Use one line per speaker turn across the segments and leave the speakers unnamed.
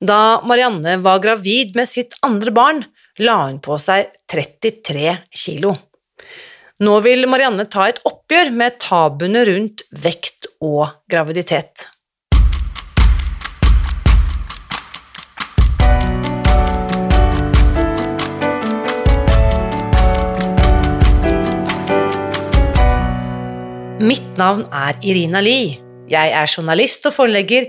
Da Marianne var gravid med sitt andre barn, la hun på seg 33 kilo. Nå vil Marianne ta et oppgjør med tabuene rundt vekt og graviditet. Mitt navn er Irina Lie. Jeg er journalist og forlegger,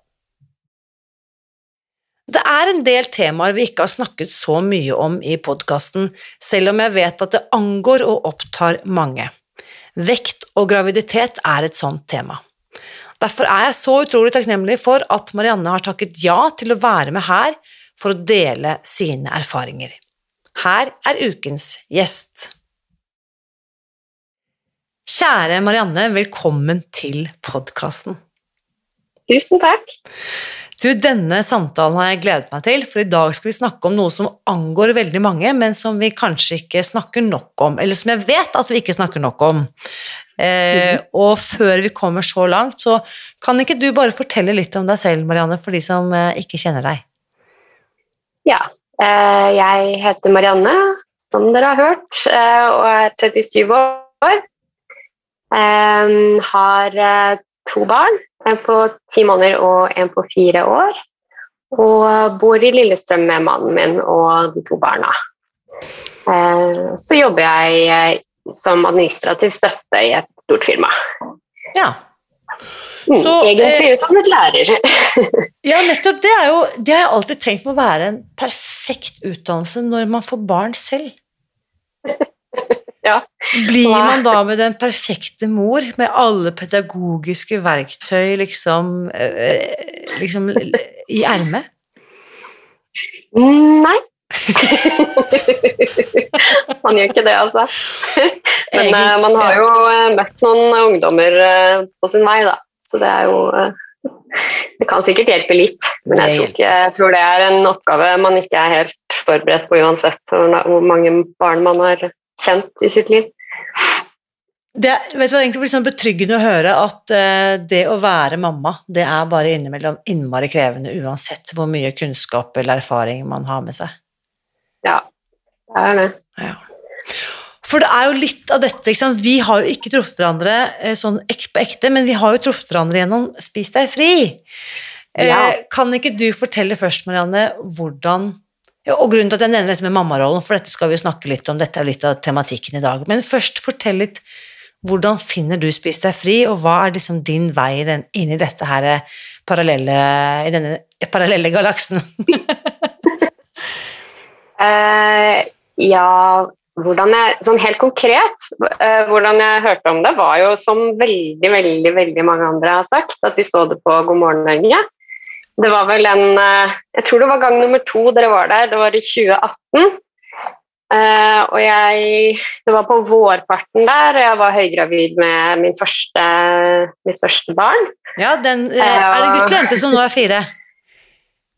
Det er en del temaer vi ikke har snakket så mye om i podkasten, selv om jeg vet at det angår og opptar mange. Vekt og graviditet er et sånt tema. Derfor er jeg så utrolig takknemlig for at Marianne har takket ja til å være med her for å dele sine erfaringer. Her er ukens gjest. Kjære Marianne, velkommen til podkasten.
Tusen takk.
Du, denne samtalen har jeg gledet meg til, for i dag skal vi snakke om noe som angår veldig mange, men som vi kanskje ikke snakker nok om, eller som jeg vet at vi ikke snakker nok om. Eh, mm. Og før vi kommer så langt, så kan ikke du bare fortelle litt om deg selv, Marianne, for de som eh, ikke kjenner deg?
Ja, eh, jeg heter Marianne, som dere har hørt, eh, og er 37 år. Har to barn. En på ti måneder og en på fire år. Og bor i Lillestrøm med mannen min og de to barna. Eh, så jobber jeg eh, som administrativ støtte i et stort firma.
Ja.
Mm, så, Egentlig utdannet lærer.
ja, nettopp. Det, er jo, det har jeg alltid tenkt må være en perfekt utdannelse når man får barn selv.
Ja.
Blir man da med den perfekte mor, med alle pedagogiske verktøy liksom, eh, liksom i ermet?
Nei. man gjør ikke det, altså. Men uh, man har jo møtt noen ungdommer på sin vei, da. Så det er jo Det kan sikkert hjelpe litt, men jeg tror, ikke, jeg tror, det er en oppgave man ikke er helt forberedt på uansett hvor mange barn man har kjent i sitt liv.
Det, vet du, det egentlig blir sånn betryggende å høre at uh, det å være mamma, det er bare innimellom innmari krevende uansett hvor mye kunnskap eller erfaring man har med seg.
Ja, det er det.
Ja. For det er jo litt av dette, ikke sant? Vi har jo ikke truffet hverandre sånn sånn på ekte, men vi har jo truffet hverandre gjennom Spis deg fri. Ja. Uh, kan ikke du fortelle først, Marianne, hvordan og grunnen til at jeg nevner dette med mammarollen, for dette skal vi jo snakke litt om, dette er litt av tematikken i dag, men først fortell litt hvordan finner du Spis deg fri, og hva er liksom din vei inn i dette her eh, parallelle, i denne parallelle galaksen?
uh, ja, hvordan jeg Sånn helt konkret, uh, hvordan jeg hørte om det, var jo som veldig, veldig, veldig mange andre har sagt, at de så det på God morgen Norge. Det var vel en eh, Jeg tror det var gang nummer to dere var der. Det var i 2018. Uh, eh, og jeg Det var på vårparten der, og jeg var høygravid med min første, mitt første barn.
Ja, den, uh, Er det gutt eller jente som nå er fire?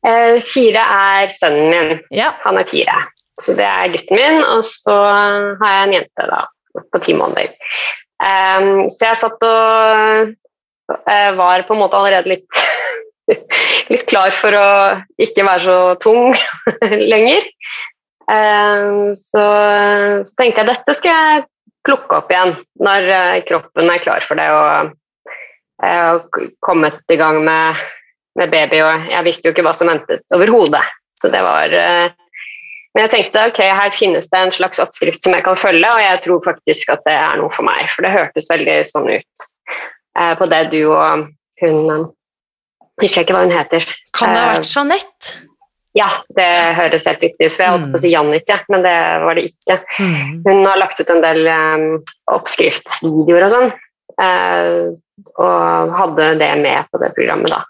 Fire er sønnen min.
Ja.
Han er fire. Så det er gutten min. Og så har jeg en jente da, på ti måneder. Så jeg satt og var på en måte allerede litt litt klar for å ikke være så tung lenger. Eh, så, så, tenkte jeg dette skal jeg plukke opp igjen når eh, kroppen er klar for det og, jeg og kommet i gang med, med, baby. Og jeg visste jo ikke hva som ventet overhodet. Så det var Men jeg tenkte ok, her finnes det en slags oppskrift som jeg kan følge, og jeg tror faktisk at det er noe for meg. For det hørtes veldig sånn ut eh, på det du og hun eh, Husker jeg ikke hva hun heter.
Kan det ha
Eh,
vært Jeanette?
Ja, det høres helt riktig ut, for jeg holdt på å si Jannicke, men det var det ikke.
Mm.
Hun har lagt ut en del um, oppskriftsvideoer og sånn, eh, og hadde det med på det programmet, da.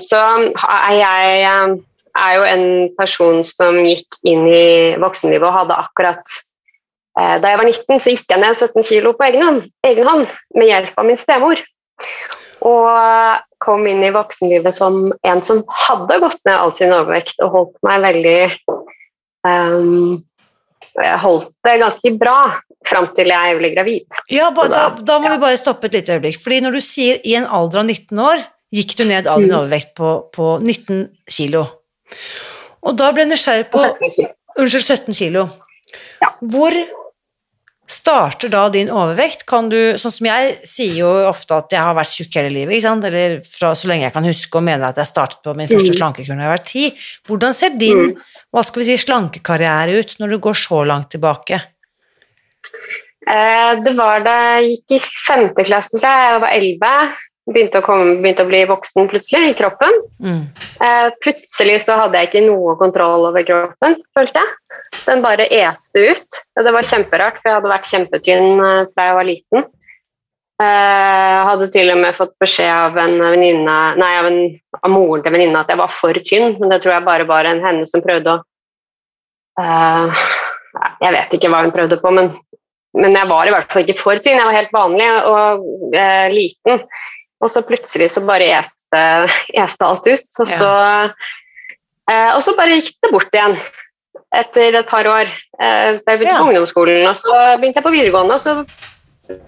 Så jeg er jo en person som gikk inn i voksenlivet og hadde akkurat eh, Da jeg var 19, så gikk jeg ned 17 kilo på egen hånd, egen hånd med hjelp av min stemor. Og kom inn i voksenlivet som en som hadde gått ned all sin overvekt og holdt meg veldig um, Jeg holdt det ganske bra fram til jeg ble gravid.
Ja, ba, da,
da-
må
ja.
vi bare stoppe et lite øyeblikk. Fordi når du sier i en alder av 19 år, gikk du ned all din
Mm.
overvekt på, på 19 kilo. Og da ble jeg nysgjerrig på Unnskyld, 17 kilo.
Ja.
Hvor starter da din overvekt? Kan du, sånn som jeg sier jo ofte at jeg har vært tjukk hele livet, ikke sant? eller fra så lenge jeg kan huske og mener at jeg startet på min første
Mm.
slankekur da jeg var ti. Hvordan ser din hva skal vi si, slankekarriere ut når du går så langt tilbake?
Eh, det var da jeg gikk i femte klasse, da jeg. Jeg var elleve. Begynte, å komme- begynte å bli voksen plutselig i kroppen.
Mm.
Eh, plutselig så hadde jeg ikke noe kontroll over kroppen, følte jeg. Den bare este ut. Det var kjemperart, for jeg hadde vært kjempetynn eh, fra jeg var liten. Eh, hadde til og med fått beskjed av en venninne Nei, av, en, av moren til venninna at jeg var for tynn, men det tror jeg bare var en henne som prøvde å eh, Jeg vet ikke hva hun prøvde på, men, men jeg var i hvert fall ikke for tynn. Jeg var helt vanlig og eh, liten. Og så plutselig så bare este, este alt ut. Og så, eh, og så bare gikk det bort igjen etter et par år. Eh, jeg begynte
Ja.
på ungdomsskolen, og så begynte jeg på videregående, og så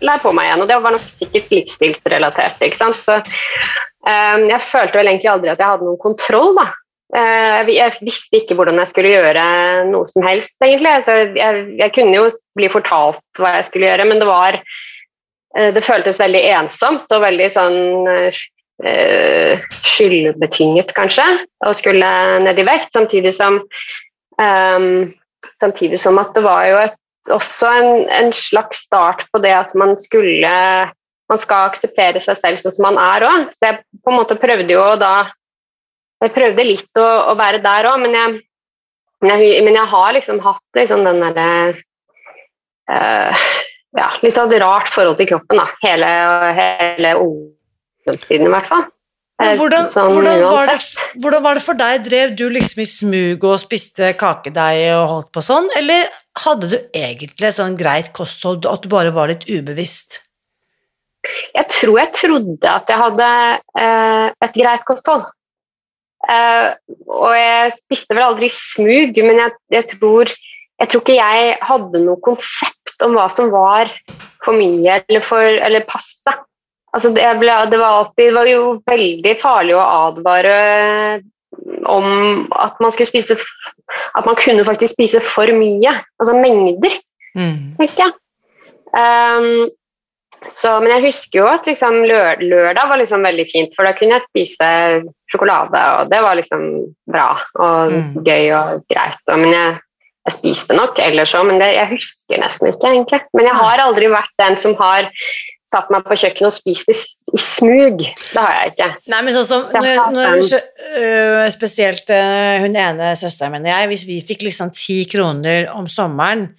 la jeg på meg igjen. Og det var nok sikkert livsstilsrelatert. ikke sant? Så eh, jeg følte vel egentlig aldri at jeg hadde noen kontroll, da. Eh, jeg, visste ikke hvordan jeg skulle gjøre noe som helst, egentlig. Altså, jeg, jeg kunne jo bli fortalt hva jeg skulle gjøre, men det var Det føltes veldig ensomt og veldig sånn eh, skyldbetynget, kanskje, å skulle ned i vekt, samtidig som um, Samtidig som at det var jo et, også en, en slags start på det at man skulle Man skal akseptere seg selv sånn som man er òg. Så jeg på en måte prøvde jo da Jeg prøvde litt å, å være der òg, men men, men jeg har liksom hatt liksom den derre eh, ja, litt sånn rart forhold til kroppen da, hele, hele ungdomstiden i hvert fall. Eh,
hvordan,
sånn
hvordan, var det, hvordan var det for deg? Drev du liksom i smug og spiste kakedeig og holdt på sånn, eller hadde du egentlig et sånn greit kosthold, at du bare var litt ubevisst?
Jeg tror jeg trodde at jeg hadde eh, et greit kosthold. Eh, og jeg spiste vel aldri smug, men jeg, jeg, tror, jeg tror ikke jeg hadde noe konsept om hva som var for mye eller, for, eller passe. Altså, det, ble, det, var alltid, det var jo veldig farlig å advare om at man skulle spise At man kunne faktisk spise for mye. Altså mengder
Mm.
tenker jeg. Um, så, men jeg husker jo at liksom, lør lørdag var liksom veldig fint, for da kunne jeg spise sjokolade, og det var liksom bra og
Mm.
gøy og greit. Og, men jeg, jeg spiste nok eller så, men det, jeg husker nesten ikke, egentlig. Men jeg har aldri vært den som har satt meg på kjøkkenet og spist i, i smug. Det har jeg ikke.
Nei, men sånn som når, når, øh, Spesielt øh, hun ene søsteren min og jeg, hvis vi fikk liksom ti kroner om sommeren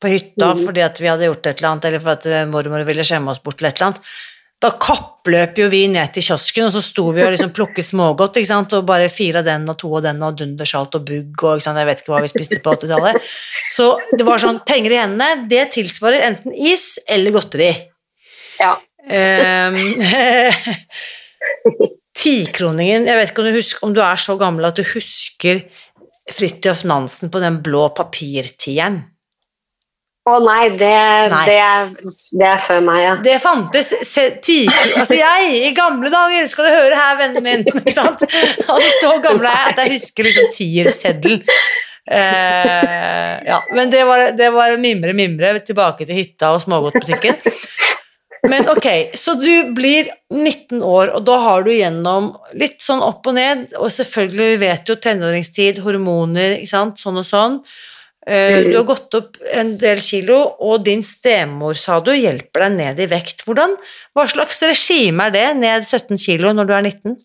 på hytta
mm.
fordi at vi hadde gjort et eller annet, eller for at øh, mormor ville skjemme oss bort til et eller annet, da kappløp jo vi ned til kiosken, og så sto vi og liksom plukket smågodt, ikke sant, og bare fire av den og to av den og dundersalt og bugg og ikke sant, jeg vet ikke hva vi spiste på 80-tallet. Så det var sånn, penger i hendene, det tilsvarer enten is eller godteri.
Ja.
Ehm, Tikroningen Jeg vet ikke om du, husker, om du er så gammel at du husker Fridtjof Nansen på den blå papirtieren.
Å nei, det,
Nei.
Det, er- det er før meg, ja.
Det fantes se, ti, Altså jeg, i gamle dager, skal du høre her, vennen min. Ikke sant? Altså, så gammel er jeg at jeg husker liksom tierseddelen. Eh, ja, men det var, det var mimre, mimre tilbake til hytta og smågodtbutikken. Men ok, så du blir 19 år, og da har du gjennom litt sånn opp og ned, og selvfølgelig vi vet jo tenåringstid, hormoner, ikke sant, sånn og sånn. Eh, Du har gått opp en del kilo, og din stemor, sa du, hjelper deg ned i vekt. Hvordan, hva slags regime er det, ned 17 kilo når du er 19?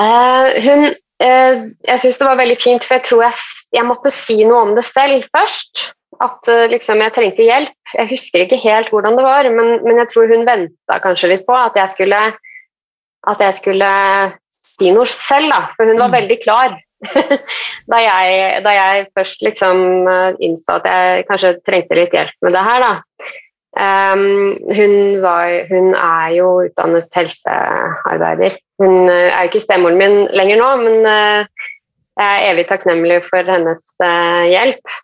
Uh, hun uh, Jeg syns det var veldig fint, for jeg tror jeg, jeg måtte si noe om det selv først. At uh, liksom, jeg trengte hjelp. Jeg husker ikke helt hvordan det var, men, men jeg tror hun venta kanskje litt på at jeg skulle at jeg skulle si noe selv, da. For hun var
Mm.
veldig klar. da, jeg, da jeg først liksom eh, innså at jeg kanskje trengte litt hjelp med det her, da. um, hun, var, hun er jo utdannet helsearbeider. Hun eh, er jo ikke stemoren min lenger nå, men eh, jeg er evig takknemlig for hennes hjelp.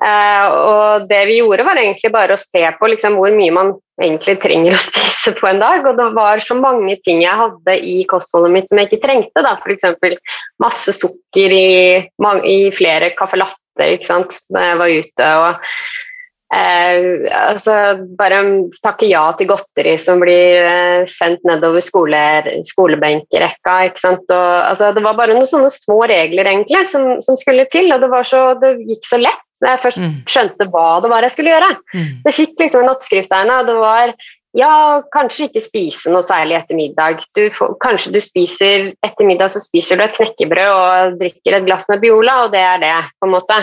Eh, og det vi gjorde, var egentlig bare å se på liksom, hvor mye man egentlig trenger å spise på en dag. Og det var så mange ting jeg hadde i kostholdet mitt som jeg ikke trengte. da, F.eks. masse sukker i, i flere caffè latte da jeg var ute. og Eh, altså bare takke ja til godteri som blir eh, sendt nedover skole, skolebenkrekka. ikke sant? Og, altså, det var bare noen sånne små regler egentlig som, som skulle til, og det, var så, det gikk så lett da jeg først
Mm.
skjønte hva det var jeg skulle gjøre.
Mm.
Det fikk liksom en oppskrift der, og det var ja, kanskje ikke spise noe særlig etter middag. Du får, kanskje du spiser etter middag så spiser du et knekkebrød og drikker et glass med Biola, og det er det, på en måte.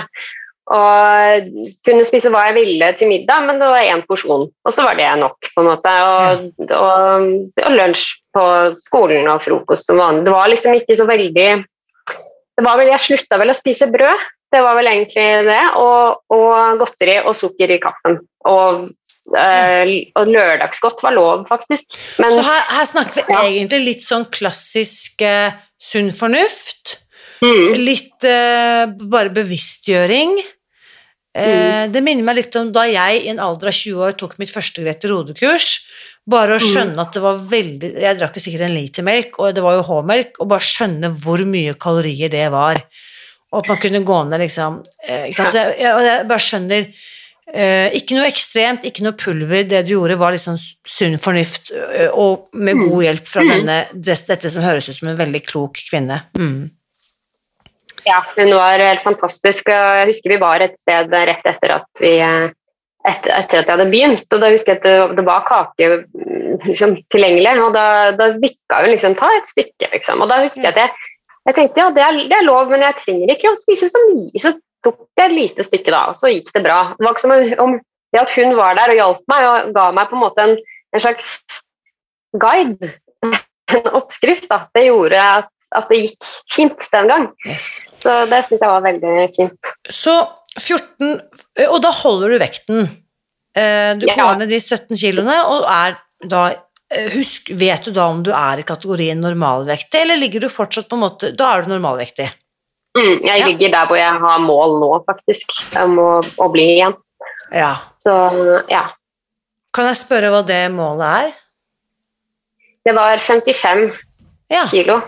Og kunne spise hva jeg ville til middag, men det var én porsjon. Og så var det nok, på en måte. Og, og, og lunsj på skolen og frokost som vanlig. Det var liksom ikke så veldig det var vel, Jeg slutta vel å spise brød, det var vel egentlig det. Og, og godteri og sukker i kaffen. Og, øh, og lørdagsgodt var lov, faktisk. Men
Så her, her snakker vi
Ja.
egentlig litt sånn klassisk eh, sunn fornuft.
mm,
Litt eh, bare bevisstgjøring. Eh, Det minner meg litt om da jeg i en alder av 20 år tok mitt første Grete Rode-kurs. Bare å
Mm.
skjønne at det var veldig Jeg drakk jo sikkert en liter melk, og det var jo H-melk, og bare skjønne hvor mye kalorier det var. Og at man kunne gå ned, liksom. Eh, ikke sant? Så jeg, jeg, bare skjønner eh, Ikke noe ekstremt, ikke noe pulver. Det du gjorde, var liksom sunn fornuft, og med
Mm.
god hjelp fra
Mm.
denne, dette som høres ut som en veldig klok kvinne. Mm.
Ja, hun var helt fantastisk. Jeg husker vi var et sted rett etter at vi eh, etter, at jeg hadde begynt, og da husker jeg at det var kake mm, liksom, tilgjengelig, og da, da vikka hun liksom ta et stykke, liksom. Og da husker jeg at jeg, jeg tenkte ja, det er, det er lov, men jeg trenger ikke å spise så mye. Så tok jeg et lite stykke da, og så gikk det bra. Det var ikke som om det at hun var der og hjalp meg og ga meg på en måte en, en slags guide, en oppskrift, da. det gjorde at, at det gikk fint den gang.
Yes.
Så det syns jeg var veldig fint.
Så 14 Og da holder du vekten. Eh, Du
Ja.
går ned de 17 kiloene, og er da Husk, vet du da om du er i kategorien normalvektig, eller ligger du fortsatt på en måte Da er du normalvektig.
Mm, jeg
Ja.
ligger der hvor jeg har mål nå, faktisk, om å, å bli igjen.
Ja.
Så ja.
Kan jeg spørre hva det målet er?
Det var 55
Ja.
kilo,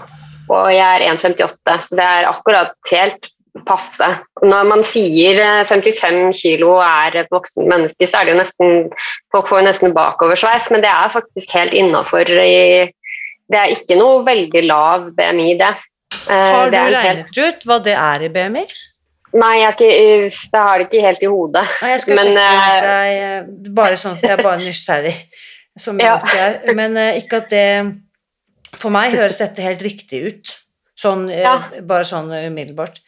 og jeg er 1,58, så det er akkurat helt passe. Når man sier eh, 55 kilo er et voksen menneske, så er det jo nesten Folk får jo nesten bakoversveis, men det er faktisk helt innafor Det er ikke noe veldig lav BMI, det. Eh,
Har du
det er helt-
regnet ut hva det er i BMI?
Nei, jeg, ikke, jeg har det ikke helt i hodet.
Nei, jeg skal
Men,
sjekke hvis seg, eh, Bare sånn, jeg er bare nysgjerrig. Som
Ja.
er. Men eh, ikke at det For meg høres dette helt riktig ut. Sånn, eh,
Ja.
bare sånn umiddelbart.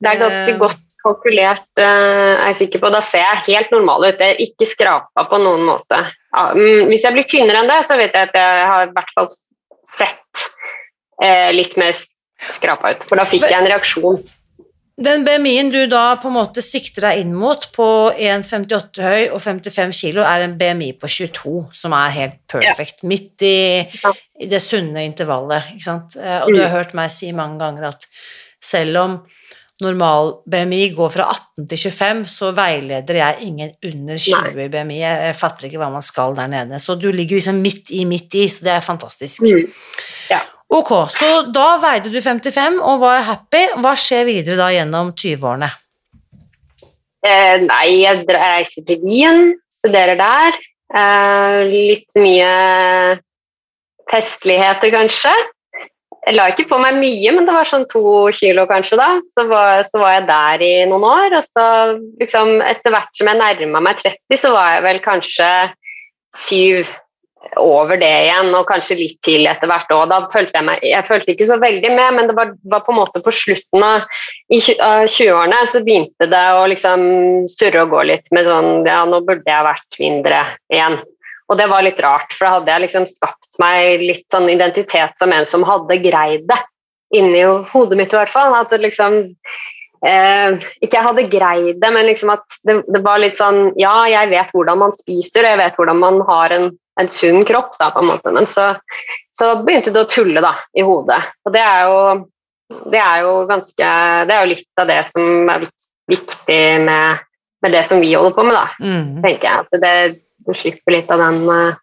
Det er ganske
Eh,
godt kalkulert, eh, er jeg sikker på. Da ser jeg helt normal ut. Jeg er ikke skrapa på noen måte. Ja, mm, Hvis jeg blir tynnere enn det, så vet jeg at jeg har i hvert fall sett eh, litt mer skrapa ut. For da fikk jeg en reaksjon.
Den BMI-en du da på en måte sikter deg inn mot på 1,58 høy og 55 kilo, er en BMI på 22, som er helt perfect. Midt i, i det sunne intervallet, ikke sant. Eh, Og du
Mm.
har hørt meg si mange ganger at selv om normal BMI går fra 18 til 25, så veileder jeg ingen under 20 i BMI. Jeg fatter ikke hva man skal der nede. Så du ligger liksom midt i, midt i, så det er fantastisk.
Mm.
Ok, så da veide du 55 og var happy. Hva skjer videre da gjennom 20-årene?
Eh, nei, jeg reiser til Wien, studerer der. Eh, litt mye festligheter, kanskje. Jeg la ikke på meg mye, men det var sånn to kilo kanskje da. Så var, så var jeg der i noen år, og så liksom etter hvert som jeg nærma meg 30, så var jeg vel kanskje syv over det igjen, og kanskje litt til etter hvert òg. Da følte jeg meg Jeg følte ikke så veldig med, men det var, var på en måte på slutten av, i 20-årene så begynte det å liksom surre og gå litt med sånn Ja, nå burde jeg vært mindre igjen. Og det var litt rart, for da hadde jeg liksom skapt meg litt sånn identitet som en som hadde greid det. Inni hodet mitt, i hvert fall. At det liksom eh, Ikke jeg hadde greid det, men liksom at det, det, var litt sånn Ja, jeg vet hvordan man spiser, og jeg vet hvordan man har en, en sunn kropp, da, på en måte. Men så, så, begynte det å tulle da, i hodet. Og det er jo det er jo ganske Det er jo litt av det som er viktig med, med det som vi holder på med, da, mm. tenker jeg. At det du slipper litt av den uh,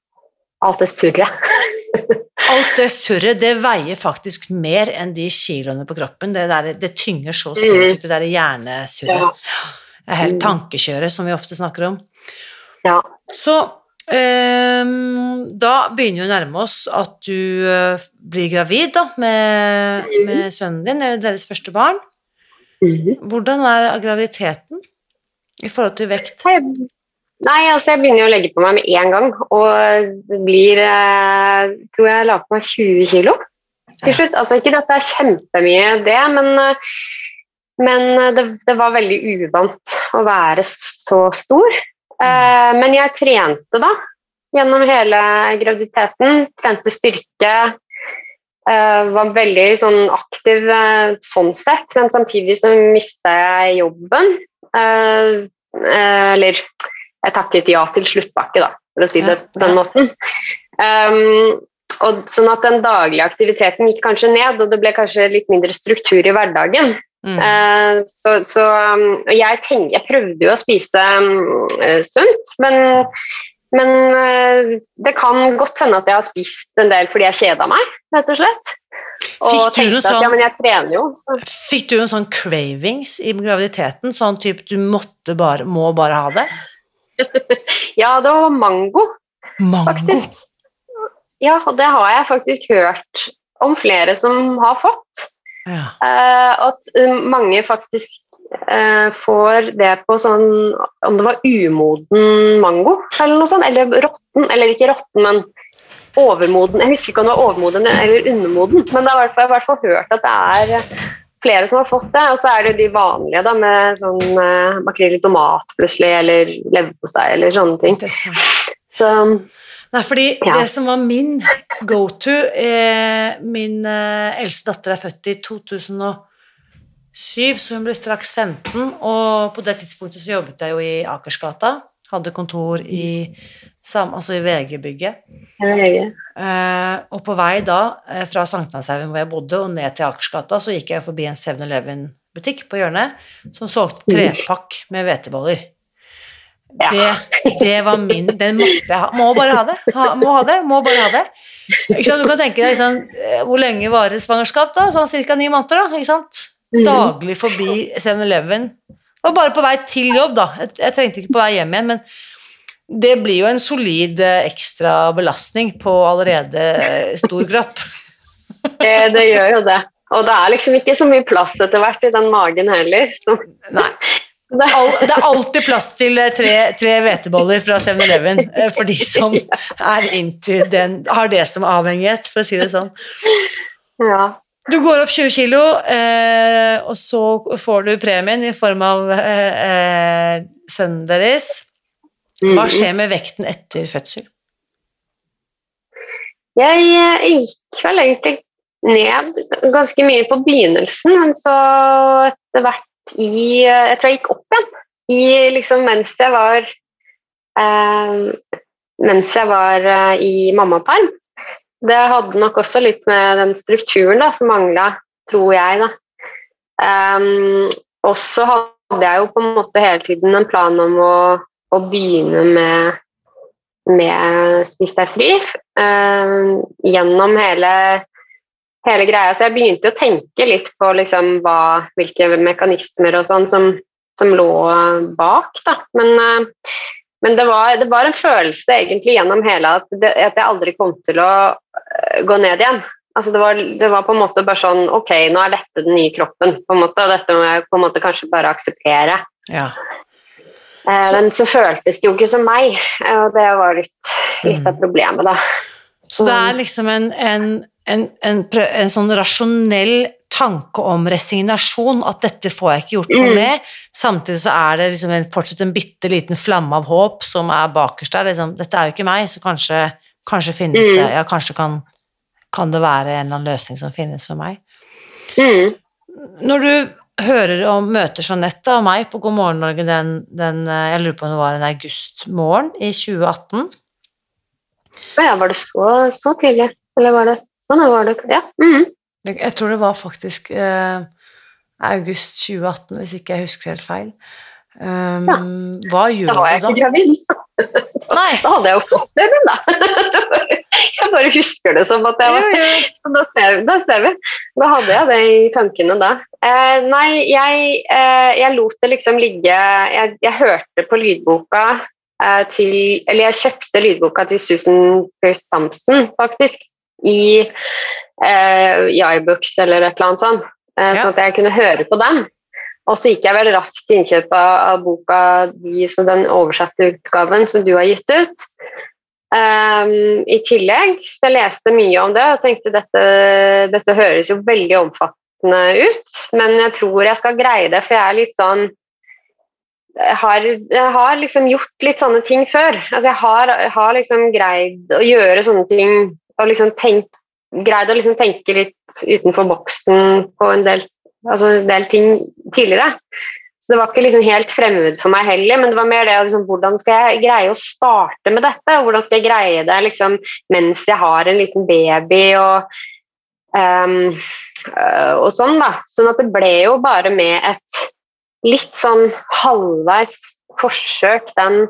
alt det surret.
alt det surret, det veier faktisk mer enn de kiloene på kroppen. Det, der, det tynger så mm. sinnssykt, det derre hjernesurret. Det er helt mm. tankekjøret, som vi ofte snakker om.
Ja.
Så um, da begynner vi å nærme oss at du uh, blir gravid da, med, mm. med, sønnen din, eller deres første barn. Hvordan er graviditeten i forhold til vekt?
Nei, altså jeg begynner å legge på meg med en gang, og det blir eh, tror jeg la på meg 20 kg til slutt. Altså ikke at det er kjempemye, det, men, eh, men det, det, var veldig uvant å være så stor. Eh, men jeg trente da gjennom hele graviditeten. Trente styrke. Var veldig sånn aktiv sånn sett, men samtidig så mista jeg jobben. Eller jeg takket ja til sluttpakke, da, for å si det på den måten. Um, og sånn at den daglige aktiviteten gikk kanskje ned, og det ble kanskje litt mindre struktur i hverdagen. Mm. Uh, så, så um, jeg, tenk, jeg, prøvde jo å spise um, sunt, men, men uh, det kan godt hende at jeg har spist en del fordi jeg kjeda meg, rett og slett. Og fikk du, sånn, at, ja, men jeg jo.
Fikk du noen sånn cravings i graviditeten? Sånn type du måtte bare, må bare ha det?
ja, det var mango,
mango,
faktisk. Ja, og det har jeg faktisk hørt om flere som har fått. Ja. Uh, at uh, mange faktisk uh, får det på sånn Om det var umoden mango eller noe sånt, eller råtten, eller ikke råtten, men overmoden Jeg husker ikke om det var overmoden eller undermoden, men det har jeg i hvert fall hørt at det er flere som har fått det. Og så er det de vanlige da, med sånn uh, makrell i tomat plutselig, eller leverpostei eller sånne ting. Så,
Nei, fordi ja. det som var min go to eh, Min eh, eldste datter er født i 2007, så hun ble straks 15. Og på det tidspunktet så jobbet jeg jo i Akersgata. Hadde kontor i altså i VG-bygget.
VG.
Uh, og på vei da uh, fra Sankthanshaugen hvor jeg bodde, og ned til Akersgata, så gikk jeg forbi en 7-Eleven-butikk på hjørnet som solgte mm. trepakk med hveteboller. Ja. Det, det, var min Den måtte jeg ha. Må bare ha det. Ha, må ha det, må bare ha det. Du kan tenke deg liksom, hvor lenge varer svangerskap, da? Sånn ca. ni måneder, da. ikke sant? Mm. Daglig forbi 7-Eleven. Og bare på vei til jobb, da. Jeg, jeg trengte ikke på vei hjem igjen, men det blir jo en solid eh, ekstra belastning på allerede eh, stor kropp.
det, det, gjør jo det. Og det er liksom ikke så mye plass etter hvert i den magen heller. Så.
Nei. Det er alltid plass til eh, tre hveteboller fra 7-Eleven for de som er into den, har det som avhengighet, for å si det sånn.
Ja.
Du går opp 20 kilo, og så får du premien i form av sønnen deres. Hva mm. skjer med vekten etter fødsel?
Jeg eh, gikk vel egentlig ned ganske mye på begynnelsen, men så etter hvert i eh, Jeg tror jeg gikk opp igjen i, liksom, mens jeg var eh, Mens jeg var eh, i mammaperm. Det hadde nok også litt med den strukturen da, som mangla, tror jeg. da. Um, og så hadde jeg jo på en måte hele tiden en plan om å å begynne med, med Spis deg fri um, gjennom hele, hele, greia. Så jeg begynte å tenke litt på liksom, hva, hvilke mekanismer og sånn som, som, lå bak. Da. Men, uh, Men det var, det var, en følelse egentlig gjennom hele at, det, at jeg aldri kom til å gå ned igjen. Altså det, var, det, var, på en måte bare sånn Ok, nå er dette den nye kroppen, på en måte, og dette må jeg på en måte kanskje bare akseptere.
Ja.
Uh, men så føltes det jo ikke som meg, og det var litt, litt av mm. problemet, da.
Så det er liksom en, en, en, en sånn rasjonell tanke om resignasjon, at dette får jeg ikke gjort noe mm. med. Samtidig så er det liksom en, fortsatt en bitte liten flamme av håp som er bakerst der. Liksom, dette er jo ikke meg, så kanskje, kanskje finnes mm. det Ja, kanskje kan, kan, det være en eller annen løsning som finnes for meg.
Mm.
Når du hører om møter Jeanette og meg på God morgen Norge den, den, Jeg lurer på om det var en augustmorgen i 2018.
Ja, var det så, så tidlig? Eller var det Nå var det Ja. Mm.
Jeg tror det var faktisk eh, august 2018, hvis ikke jeg husker helt feil. Um, ja. Hva gjør du da?
Da var jeg ikke gravid. Nei. Da hadde jeg jo fått babyen, da. Jeg bare husker det som at jeg var jo, jo. Så da ser, da ser, vi. Da hadde jeg det i tankene da. Eh, nei, jeg, eh, jeg, lot det liksom ligge Jeg, jeg hørte på lydboka eh, til Eller jeg kjøpte lydboka til Susan Pierce Thompson, faktisk, i eh, iBooks eller et eller annet sånt, eh, ja. sånn at jeg kunne høre på den. Og så gikk jeg vel raskt til innkjøp av, boka de, den oversatte utgaven som du har gitt ut. Um, I tillegg så jeg leste mye om det og tenkte dette, dette høres jo veldig omfattende ut, men jeg tror jeg skal greie det, for jeg er litt sånn jeg har, jeg har liksom gjort litt sånne ting før. Altså jeg har, har liksom greid å gjøre sånne ting og liksom tenkt greid å liksom tenke litt utenfor boksen på en del, altså en del, ting tidligere. Så det var ikke liksom helt fremmed for meg heller, men det var mer det liksom, hvordan skal jeg greie å starte med dette? Hvordan skal jeg greie det liksom, mens jeg har en liten baby og, um, og sånn, da. Sånn at det ble jo bare med et litt sånn halvveis forsøk den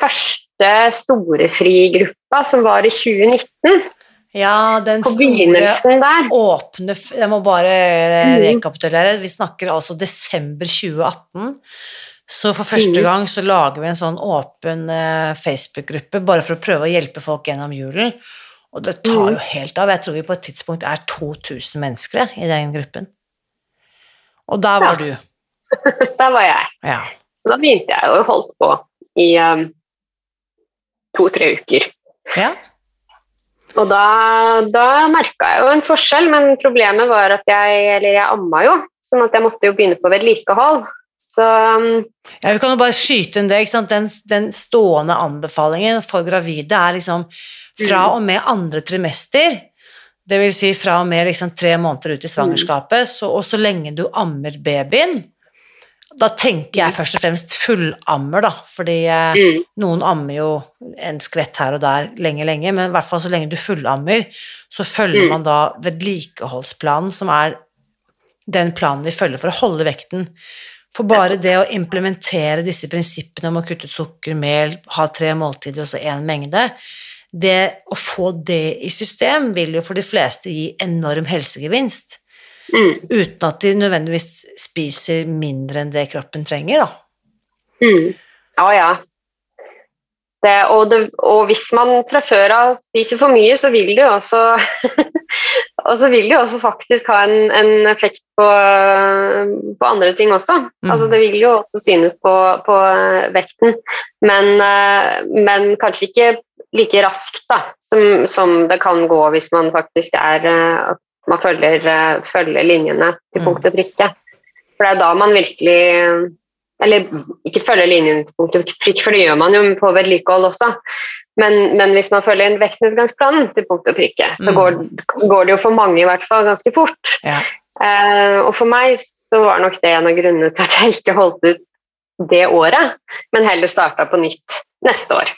første storefrigruppa som var i 2019.
Ja, den store der. Åpne Jeg må bare mm. rekapitulere. Vi snakker altså desember 2018. Så for første mm. gang så lager vi en sånn åpen eh, Facebook-gruppe bare for å prøve å hjelpe folk gjennom julen. Og det tar jo mm. helt av. Jeg tror vi på et tidspunkt er 2000 mennesker i den gruppen. Og der var ja.
du. der var jeg.
Ja.
Så da begynte jeg og holdt på i um, to-tre uker.
Ja.
Og da, da merka jeg jo en forskjell, men problemet var at jeg Eller jeg amma jo, sånn at jeg måtte jo begynne på vedlikehold. Så um,
Ja, Vi kan jo bare skyte inn det. Den, den stående anbefalingen for gravide er liksom fra mm. og med andre trimester. Det vil si fra og med liksom tre måneder ut i svangerskapet, så, og så lenge du ammer babyen, da tenker jeg først og fremst fullammer, da, fordi eh, mm. noen ammer jo en skvett her og der lenge, lenge, men i hvert fall så lenge du fullammer, så følger mm. man da vedlikeholdsplanen, som er den planen vi følger for å holde vekten. For bare det å implementere disse prinsippene om å kutte ut sukker, mel, ha tre måltider og så én mengde, det å få det i system vil jo for de fleste gi enorm helsegevinst. Mm. Uten at de nødvendigvis spiser mindre enn det kroppen trenger,
da. Mm. Ja, ja. Det, og, det, og, hvis man fra før av spiser for mye, så vil det jo også Og så vil det jo også faktisk ha en, en effekt på, på, andre ting også. Mm. Altså det vil jo også synes på, på vekten, men, men, kanskje ikke like raskt da, som, som, det kan gå hvis man faktisk er at man følger, eh, følger linjene til mm. punkt og prikke. For det er da man virkelig Eller ikke følger linjene til punkt og prikke, for det gjør man jo på vedlikehold også. Men, men hvis man følger en vektnedgangsplan til punkt og prikke, så mm. går, går, det jo for mange i hvert fall ganske fort.
Ja.
Uh, og for meg så var nok det en av grunnene til at jeg ikke holdt ut det året, men heller starta på nytt neste år.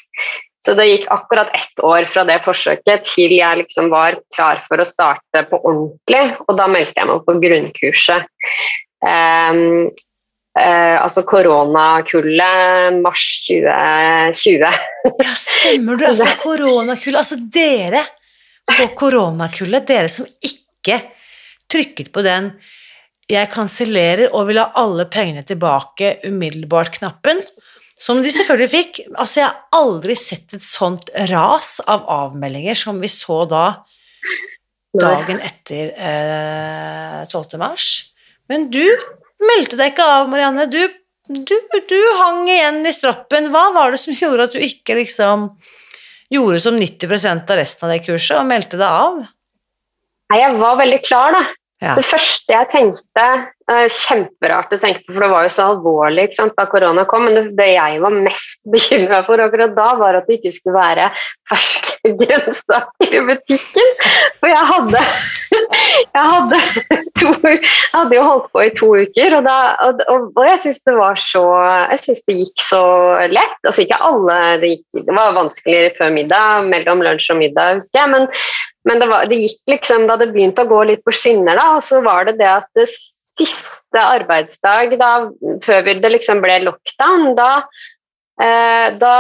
Så det gikk akkurat ett år fra det forsøket til jeg liksom var klar for å starte på ordentlig, og da meldte jeg meg på grunnkurset. Um, uh, altså koronakullet mars 2020.
ja, stemmer du. Altså koronakullet. Altså dere på koronakullet, dere som ikke trykket på den 'jeg kansellerer og vil ha alle pengene tilbake umiddelbart'-knappen, Som de selvfølgelig fikk. Altså, jeg har aldri sett et sånt ras av avmeldinger som vi så da dagen etter eh, 12. mars. Men du meldte deg ikke av, Marianne. Du, du, du hang igjen i stroppen. Hva var det som gjorde at du ikke liksom gjorde som 90% av resten av det kurset og meldte deg av?
Nei, jeg var veldig klar, da.
Ja.
Det første jeg tenkte Kjemperart å tenke på, for det var jo så alvorlig da korona kom. Men det, jeg var mest bekymra for akkurat da, var at det ikke skulle være ferske grønnsaker i butikken. For jeg hadde Jeg hadde, to, jeg hadde jo holdt på i to uker, og, da, og, og jeg syns det var så Jeg syns det gikk så lett. Altså ikke alle Det, gikk, det var vanskeligere før middag, mellom lunsj og middag, husker jeg. men men det, var, det, gikk liksom da det begynte å gå litt på skinner, da, og så var det det at det siste arbeidsdag da, før det liksom ble lockdown, da, eh, da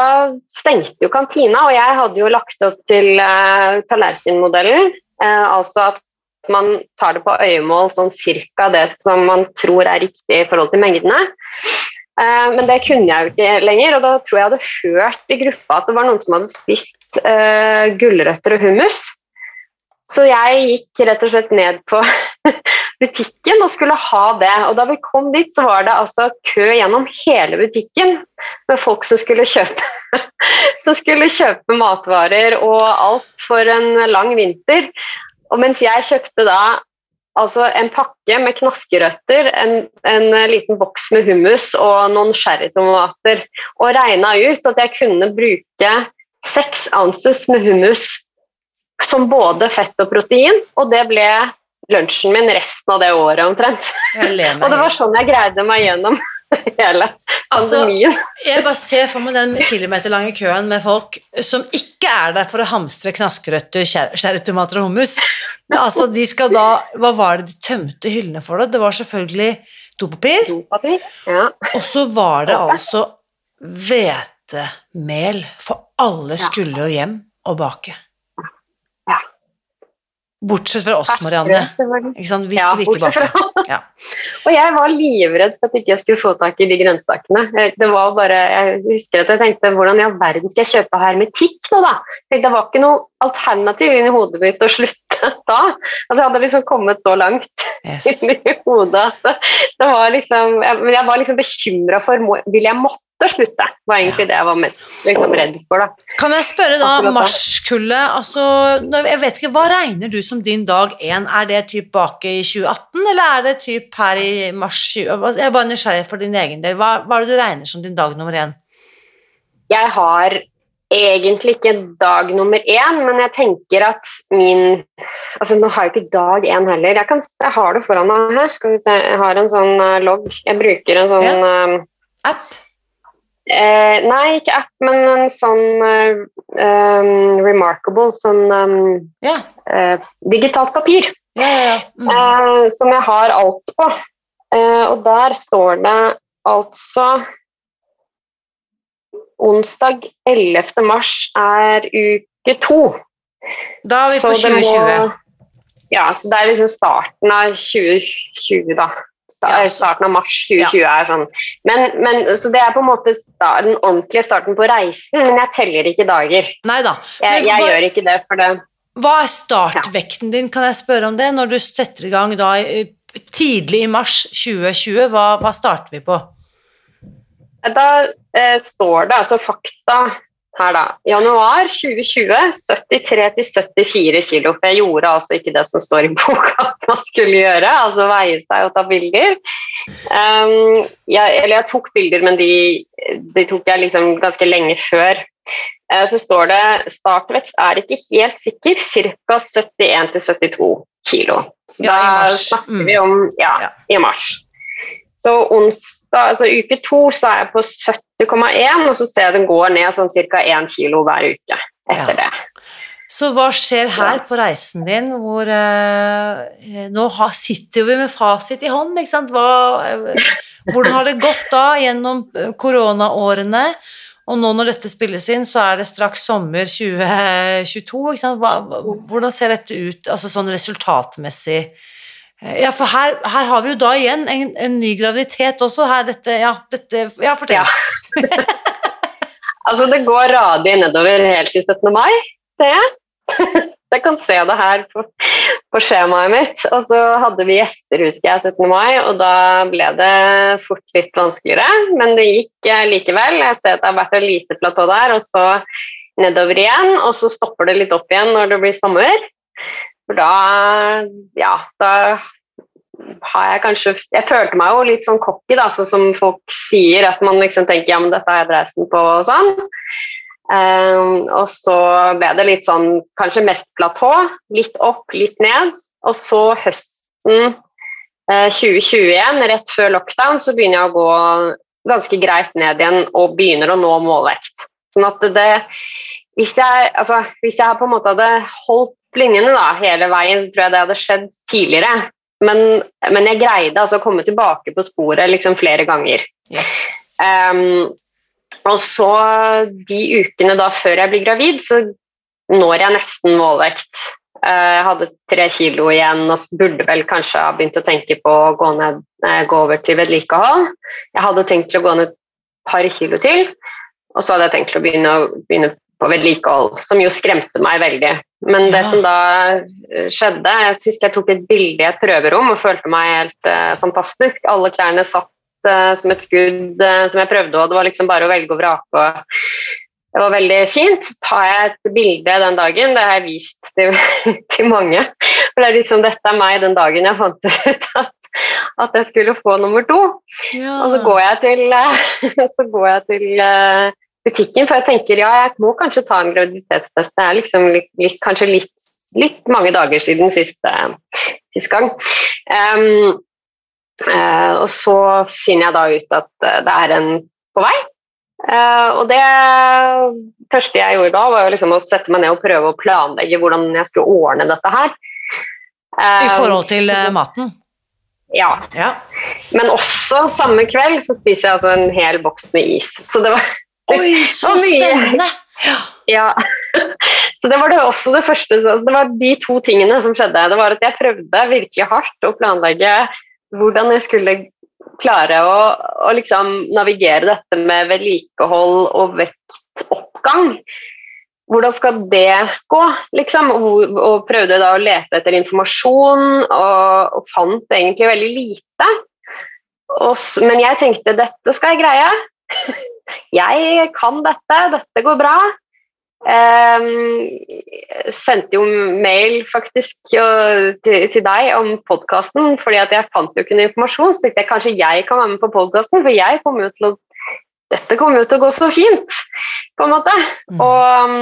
stengte jo kantina, og jeg hadde jo lagt opp til eh, tallerkenmodellen, eh, altså at man tar det på øyemål sånn cirka det som man tror er riktig i forhold til mengdene. Eh, men det kunne jeg jo ikke lenger, og da tror jeg hadde hørt i gruppa at det var noen som hadde spist uh, gulrøtter og hummus. Så jeg gikk rett og slett ned på butikken og skulle ha det. Og da vi kom dit, så var det altså kø gjennom hele butikken med folk som skulle kjøpe, som skulle kjøpe matvarer og alt for en lang vinter. Og mens jeg kjøpte da altså en pakke med knaskerøtter, en, en liten boks med hummus og noen sherrytomater, og regna ut at jeg kunne bruke seks ounces med hummus som både fett og protein, og det ble lunsjen min resten av det året omtrent. og det var sånn jeg greide meg gjennom hele
altså,
pandemien.
jeg bare ser for meg den kilometerlange køen med folk som ikke er der for å hamstre knaskerøtter, sherrytomater og hummus. Altså, de skal da Hva var det de tømte hyllene for? da? Det var selvfølgelig dopapir.
dopapir ja.
Og så var det altså hvetemel, for alle skulle jo hjem og bake. Bortsett fra oss, Marianne. Ikke sant? Vi skulle ikke bake. Ja.
og jeg var livredd for at ikke jeg skulle få tak i de grønnsakene. Det var bare, Jeg husker at jeg tenkte hvordan i all verden skal jeg kjøpe hermetikk nå, da? Det var ikke noe alternativ inni hodet mitt å slutte da. Altså Jeg hadde liksom kommet så langt yes. inni hodet at det, det var liksom Jeg, jeg var liksom bekymra for Vil jeg måtte å slutte, var egentlig det jeg var mest liksom, redd for. Da.
Kan jeg spørre da, marskullet, altså, jeg vet ikke, hva regner du som din dag én? Er det typ bak i 2018, eller er det typ her i mars 20... Altså, jeg er bare nysgjerrig for din egen del. Hva, hva er det du regner som din dag nummer én?
Jeg har egentlig ikke dag nummer én, men jeg tenker at min Altså, nå har jeg ikke dag én heller. Jeg, kan, jeg, har det foran meg her. Skal vi se. Jeg har en sånn uh, logg. Jeg bruker en sånn ja. um,
App?
Eh, nei, ikke app, men en sånn uh, um, remarkable sånn um,
ja.
uh, digitalt papir.
Ja, ja, mm.
uh, som jeg har alt på. og der står det altså Onsdag 11. mars er uke to.
Da er vi på 2020. Må,
ja, så det er liksom starten av 2020, da starten av mars 2020 ja. er sånn. Men, men, så det er på en måte den ordentlige starten på reisen, men jeg teller ikke dager.
Neida.
Jeg, jeg hva, gjør ikke det for det.
Hva er startvekten din, kan jeg spørre om det, når du setter i gang da tidlig i mars 2020? Hva, hva starter vi på?
Da eh, står det altså fakta her, da. Januar 2020 73 74 kilo. For jeg gjorde altså ikke det som står i boka at man skulle gjøre, altså veie seg og ta bilder. Um, jeg, eller jeg tok bilder, men de, de tok jeg liksom ganske lenge før. Uh, så står det startvekst er ikke helt sikker, ca. 71 72 kilo. Så ja, da snakker vi om ja, ja. i mars. Så onsdag, altså uke to så er jeg på 70,1, og så ser jeg den går ned sånn ca. 1 kilo hver uke etter ja. det.
Så hva skjer her på reisen din, hvor eh, Nå har, sitter vi med fasit i hånd, ikke sant. Hva, eh, hvordan har det gått da gjennom eh, koronaårene? Og nå når dette spilles inn, så er det straks sommer 2022. Ikke sant? Hva, hvordan ser dette ut, altså sånn resultatmessig? Eh, ja, for her, her, har vi jo da igjen en, en ny graviditet også. Her dette Ja, dette Ja, fortell. Ja.
Altså, det går radig nedover helt til 17. mai, ser jeg. Jeg kan se det her på, på, skjemaet mitt. Og så hadde vi gjester, husker jeg, 17. mai, og da ble det fort litt vanskeligere. Men det gikk eh, likevel. Jeg ser at det har vært et lite platå der, og så nedover igjen. Og så stopper det litt opp igjen når det blir sommer. For da, ja, da har jeg kanskje Jeg følte meg jo litt sånn cocky, da, sånn som folk sier, at man liksom tenker ja, men dette har jeg dreisen på og sånn. Um, og så ble det litt sånn kanskje mest platå, litt opp, litt ned. Og så høsten uh, 2021, rett før lockdown, så begynner jeg å gå ganske greit ned igjen og begynner å nå målvekt. Sånn at det Hvis jeg, altså, hvis jeg på en måte hadde holdt linjene da, hele veien, så tror jeg det hadde skjedd tidligere. Men, men jeg greide altså å komme tilbake på sporet liksom flere ganger.
Yes.
Um, og så de ukene da før jeg blir gravid, så når jeg nesten målvekt. Eh, jeg hadde tre kilo igjen og burde vel kanskje ha begynt å tenke på å gå, ned, eh, gå over til vedlikehold. Jeg hadde tenkt til å gå ned et par kilo til, og så hadde jeg tenkt til å begynne, begynne på vedlikehold, som jo skremte meg veldig. Men det som da eh, skjedde Jeg husker jeg tok et bilde i et prøverom og følte meg helt uh, fantastisk. Alle klærne satt uh, som et skudd uh, som jeg prøvde, og det var liksom bare å velge og vrake. det var veldig fint. Tar jeg et bilde den dagen, det har jeg vist til, til mange. For det er liksom dette er meg den dagen jeg fant ut at, at jeg skulle få nummer to. Ja. Og så går jeg til, så går jeg til butikken, for jeg tenker ja, jeg må kanskje ta en graviditetstest. Det er liksom litt, litt, kanskje litt, litt, mange dager siden siste, siste gang. Um, Uh, og så finner jeg da ut at uh, det er en på vei. Uh, og det første jeg gjorde da, var liksom å sette meg ned og prøve å planlegge hvordan jeg skulle ordne dette her.
I forhold til maten?
Ja.
ja.
Men også samme kveld så spiser jeg altså en hel boks med is. Så det var
Oi, så spennende!
Ja. Så det var det også det første. Så det var de to tingene som skjedde. Det var at jeg prøvde virkelig hardt å planlegge hvordan jeg skulle klare å, å liksom navigere dette med vedlikehold og vektoppgang. Hvordan skal det gå, liksom? Og, og prøvde da å lete etter informasjon, og, og fant egentlig veldig lite. Og, men jeg tenkte dette skal jeg greie. Jeg kan dette, dette går bra. Um, sendte jo mail faktisk til, til, deg om podkasten, fordi at jeg fant jo ikke noe informasjon. Så tenkte jeg kanskje jeg kan være med på podkasten, for jeg kom jo til å Dette kommer jo til å gå så fint, på en måte. Mm. Og,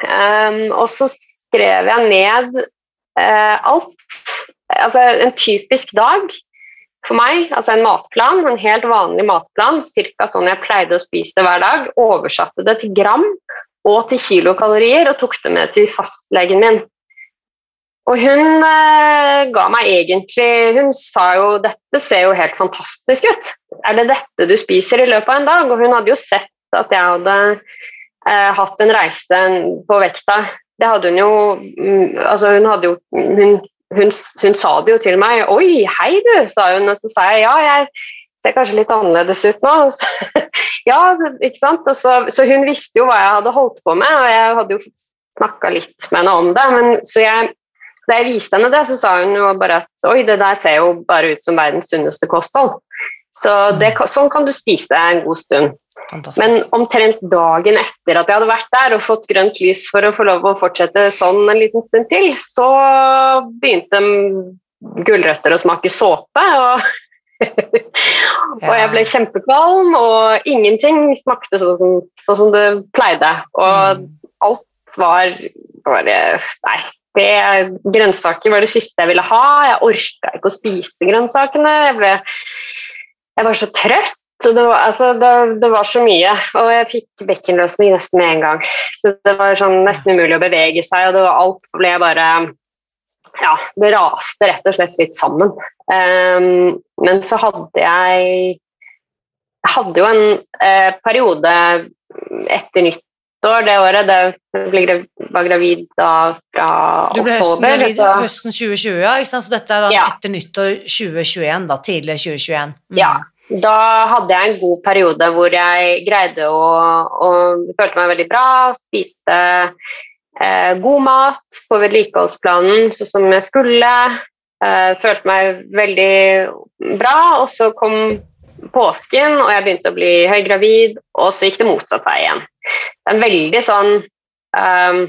um, og så skrev jeg ned uh, alt. Altså en typisk dag for meg, altså en matplan, en helt vanlig matplan, ca. sånn jeg pleide å spise hver dag, oversatte det til gram og til kilokalorier, og tok det med til fastlegen min. Og hun eh, ga meg egentlig Hun sa jo dette ser jo helt fantastisk ut. Er det dette du spiser i løpet av en dag? Og hun hadde jo sett at jeg hadde eh, hatt en reise på vekta. Det hadde hun jo mm, Altså, hun hadde jo hun, hun, hun, sa det jo til meg. 'Oi, hei, du', sa hun. Og så sa jeg ja, jeg ser kanskje litt annerledes ut nå. ja, ikke sant? Så, så, hun visste jo hva jeg hadde holdt på med, og jeg hadde jo snakka litt med henne om det. Men, så jeg, da jeg viste henne det, så sa hun jo bare at oi, det der ser jo bare ut som verdens sunneste kosthold. Så det, sånn kan du spise en god stund. Fantastisk. Men omtrent dagen etter at jeg hadde vært der og fått grønt lys for å få lov å fortsette sånn en liten stund til, så begynte gulrøtter å smake såpe. og og jeg ble kjempekvalm, og ingenting smakte sånn som, sånn som det pleide. Og mm. alt var bare Nei, det, grønnsaker var det siste jeg ville ha. Jeg orka ikke å spise grønnsakene. Jeg, ble, jeg var så trøtt. Det var, altså, det, det var, så mye, og jeg fikk bekkenløsning nesten med en gang. Så det var sånn nesten umulig å bevege seg, og det var, alt ble bare ja, det raste rett og slett litt sammen. Um, men så hadde jeg Jeg hadde jo en eh, periode etter nyttår det året. Da jeg var gravid da fra
oktober. Du ble
høsten,
gravid så, høsten 2020, ja, så dette er da ja. etter nyttår 2021, da, tidlig 2021.
Mm. Ja. da hadde jeg en god periode hvor jeg greide å, å følte meg veldig bra, spiste eh, god mat på vedlikeholdsplanen sånn som jeg skulle. Eh, følte meg veldig bra, og så kom påsken, og jeg begynte å bli høygravid, og så gikk det motsatt vei igjen. Det er en veldig sånn um,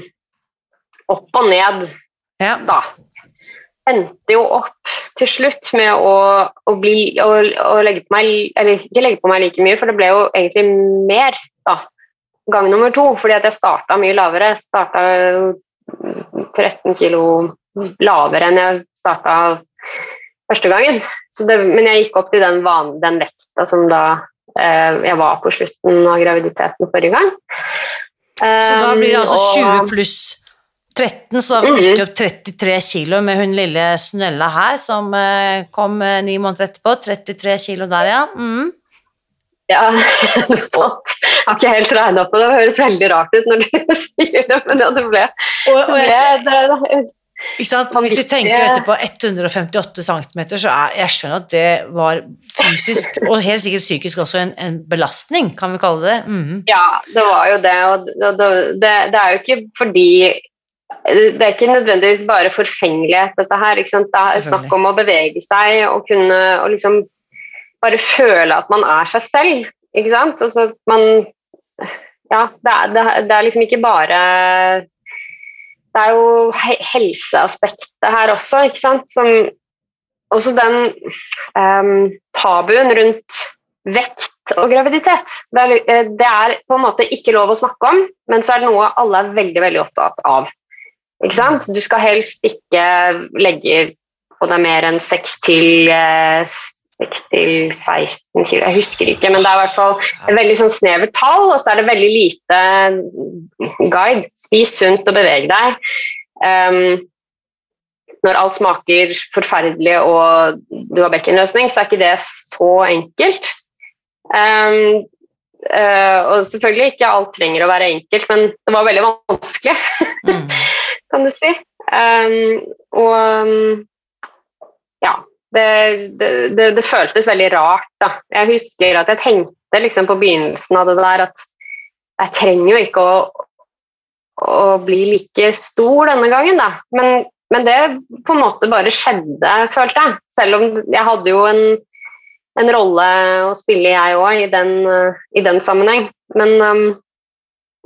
opp og ned
Ja.
da. Endte jo opp til slutt med å, å, bli, å, å legge på meg Eller ikke legge på meg like mye, for det ble jo egentlig mer da, gang nummer to. Fordi at jeg starta mye lavere. Jeg starta 13 kilo lavere enn jeg starta første gangen. Så det, men jeg gikk opp til den, van, den vekta som da jeg var på slutten av graviditeten forrige gang.
Så da blir det altså
Um,
20 pluss 13, så da
Mhm.
gikk det opp 33 kilo med hun lille Snølla her, som eh, kom eh, ni måneder etterpå. 33 kilo der, ja. Mm.
Ja, noe sånt. Jeg har ikke helt regna på det, det høres veldig rart ut når du sier det, men ja, det ble, det ble det,
ikke sant? Hvis vi tenker dette på 158 cm, så er jeg skjønner at det var fysisk, og helt sikkert psykisk også, en, en belastning, kan vi kalle det. Mhm.
Ja, det var jo det, og det, det, det er jo ikke fordi det er ikke nødvendigvis bare forfengelighet, dette her. Ikke sant? Det er snakk om å bevege seg og kunne og liksom bare føle at man er seg selv. Ikke sant? Altså man Ja, det det, er- det er liksom ikke bare Det er jo helseaspektet her også, ikke sant, som Også den um, tabuen rundt vekt og graviditet. Det er, eh, det er på en måte ikke lov å snakke om, men så er det noe alle er veldig veldig opptatt av. Ikke sant? Du skal helst ikke legge på deg mer enn 6 til, eh, 6 til 16 kilo, jeg husker ikke, men det er i hvert fall et veldig sånn snevert tall, og så er det veldig lite guide. Spis sunt og beveg deg. Um, når alt smaker forferdelig og du har bekkenløsning, så er ikke det så enkelt. Um, uh, og selvfølgelig ikke alt trenger å være enkelt, men det var veldig vanskelig,
Mm.
kan du si. Um, og um, ja, det, det, det, det føltes veldig rart, da. Jeg husker at jeg tenkte liksom på begynnelsen av det der at jeg trenger jo ikke å, å bli like stor denne gangen, da. Men, men det på en måte bare skjedde, følte jeg. Selv om jeg hadde jo en, en rolle å spille, jeg òg, i, den, i den sammenheng. Men um,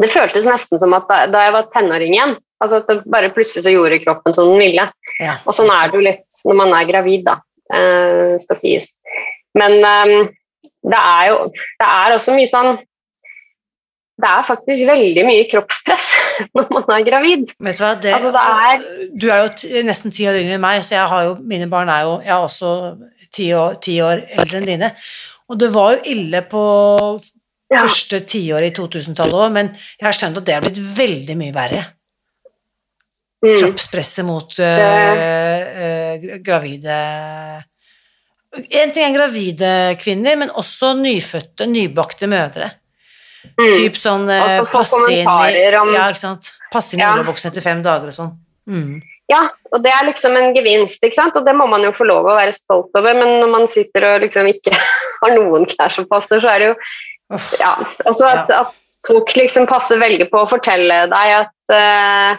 det føltes nesten som at da, da jeg var tenåring igjen altså at det bare plutselig så gjorde kroppen som den ville.
Ja.
Og sånn er det jo litt når man er gravid, da, skal sies. Men um, det er jo Det er også mye sånn Det er faktisk veldig mye kroppspress når man er gravid.
Vet du hva, det,
Altså, det er-
Du er jo nesten ti år yngre enn meg, så jeg har jo, mine barn er jo Jeg er også ti år, ti år eldre enn dine. Og det var jo ille på
Ja.
første tiåret i 2000-tallet òg, men jeg har skjønt at det har blitt veldig mye verre.
Mm.
Kroppspresset mot øh, øh, gravide En ting er gravide kvinner, men også nyfødte, nybakte mødre.
Mm.
Typ sånn øh,
Og så få
passe inn i
om-
Ja, ikke sant. Passe inn i
Ja.
etter fem dager og sånn. Mm.
Ja, og det er liksom en gevinst, ikke sant? og det må man jo få lov å være stolt over. Men når man sitter og liksom ikke har noen klær som passer, så er det jo. Ja. Altså at, at folk liksom passer veldig på å fortelle deg at eh,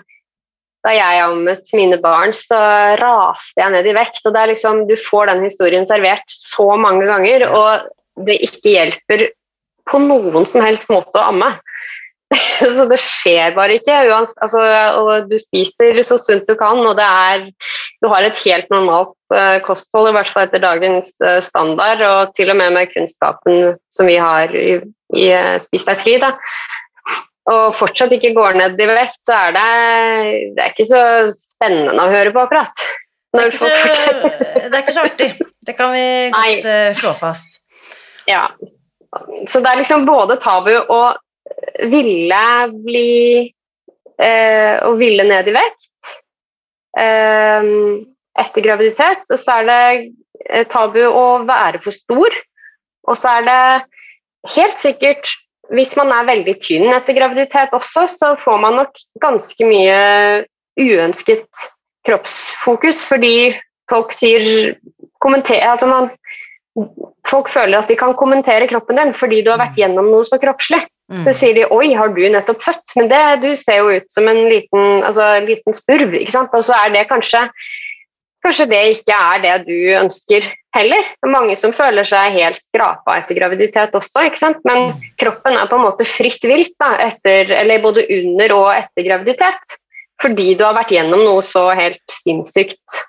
da jeg ammet mine barn, så raste jeg ned i vekt. Og det er liksom, du får den historien servert så mange ganger, og det ikke hjelper på noen som helst måte å amme. så det skjer bare ikke. Altså, og du spiser så sunt du kan, og det er Du har et helt normalt eh, kosthold, i hvert fall etter dagens eh, standard, og til og med med kunnskapen som vi har i, i uh, Spis deg fri, da. Og fortsatt ikke går ned i vekt, så er det Det er ikke så spennende å høre på, akkurat.
Det er, så, det er ikke så artig. Det kan vi
Nei.
godt øh, slå fast.
Ja. Så det er liksom både tabu å ville bli eh, Å ville ned i vekt eh, etter graviditet, og så er det eh, tabu å være for stor. Og så er det helt sikkert Hvis man er veldig tynn etter graviditet også, så får man nok ganske mye uønsket kroppsfokus fordi folk sier altså man, folk føler at de kan kommentere kroppen din fordi du har vært gjennom noe så kroppslig.
Mm.
Så sier de 'oi, har du nettopp født?' Men det, du ser jo ut som en liten, altså, en liten spurv. Og så er det kanskje Kanskje det ikke er det du ønsker heller. Det er mange som føler seg helt skrapa etter graviditet også, ikke sant? men kroppen er på en måte fritt vilt da, etter, eller både under og etter graviditet. Fordi du har vært gjennom noe så helt sinnssykt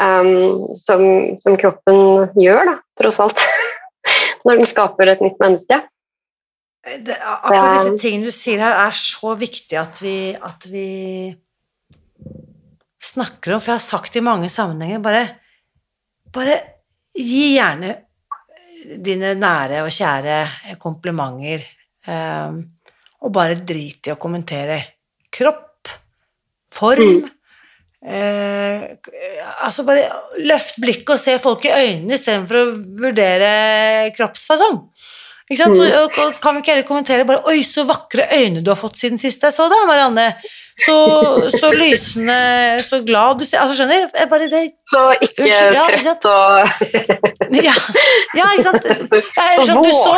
um, som, som kroppen gjør, da, tross alt. Når den skaper et nytt menneske.
Det, akkurat disse tingene du sier her, er så viktig at vi, at vi snakker om, for jeg har sagt i mange sammenhenger, bare, bare gi gjerne dine nære og kjære komplimenter, um, og bare drit i å kommentere kropp, form, eh, altså bare løft blikket og se folk i øynene istedenfor å vurdere kroppsfasong. Ikke sant? Så, og, og kan vi ikke heller kommentere bare Oi, så vakre øyne du har fått siden sist jeg så deg, Marianne. Så, så lysende, så glad du ser Altså, skjønner? Jeg bare det
Så ikke
Unnskyld, ja,
trøtt og
Ja, ja ikke sant? Jeg, at du, så,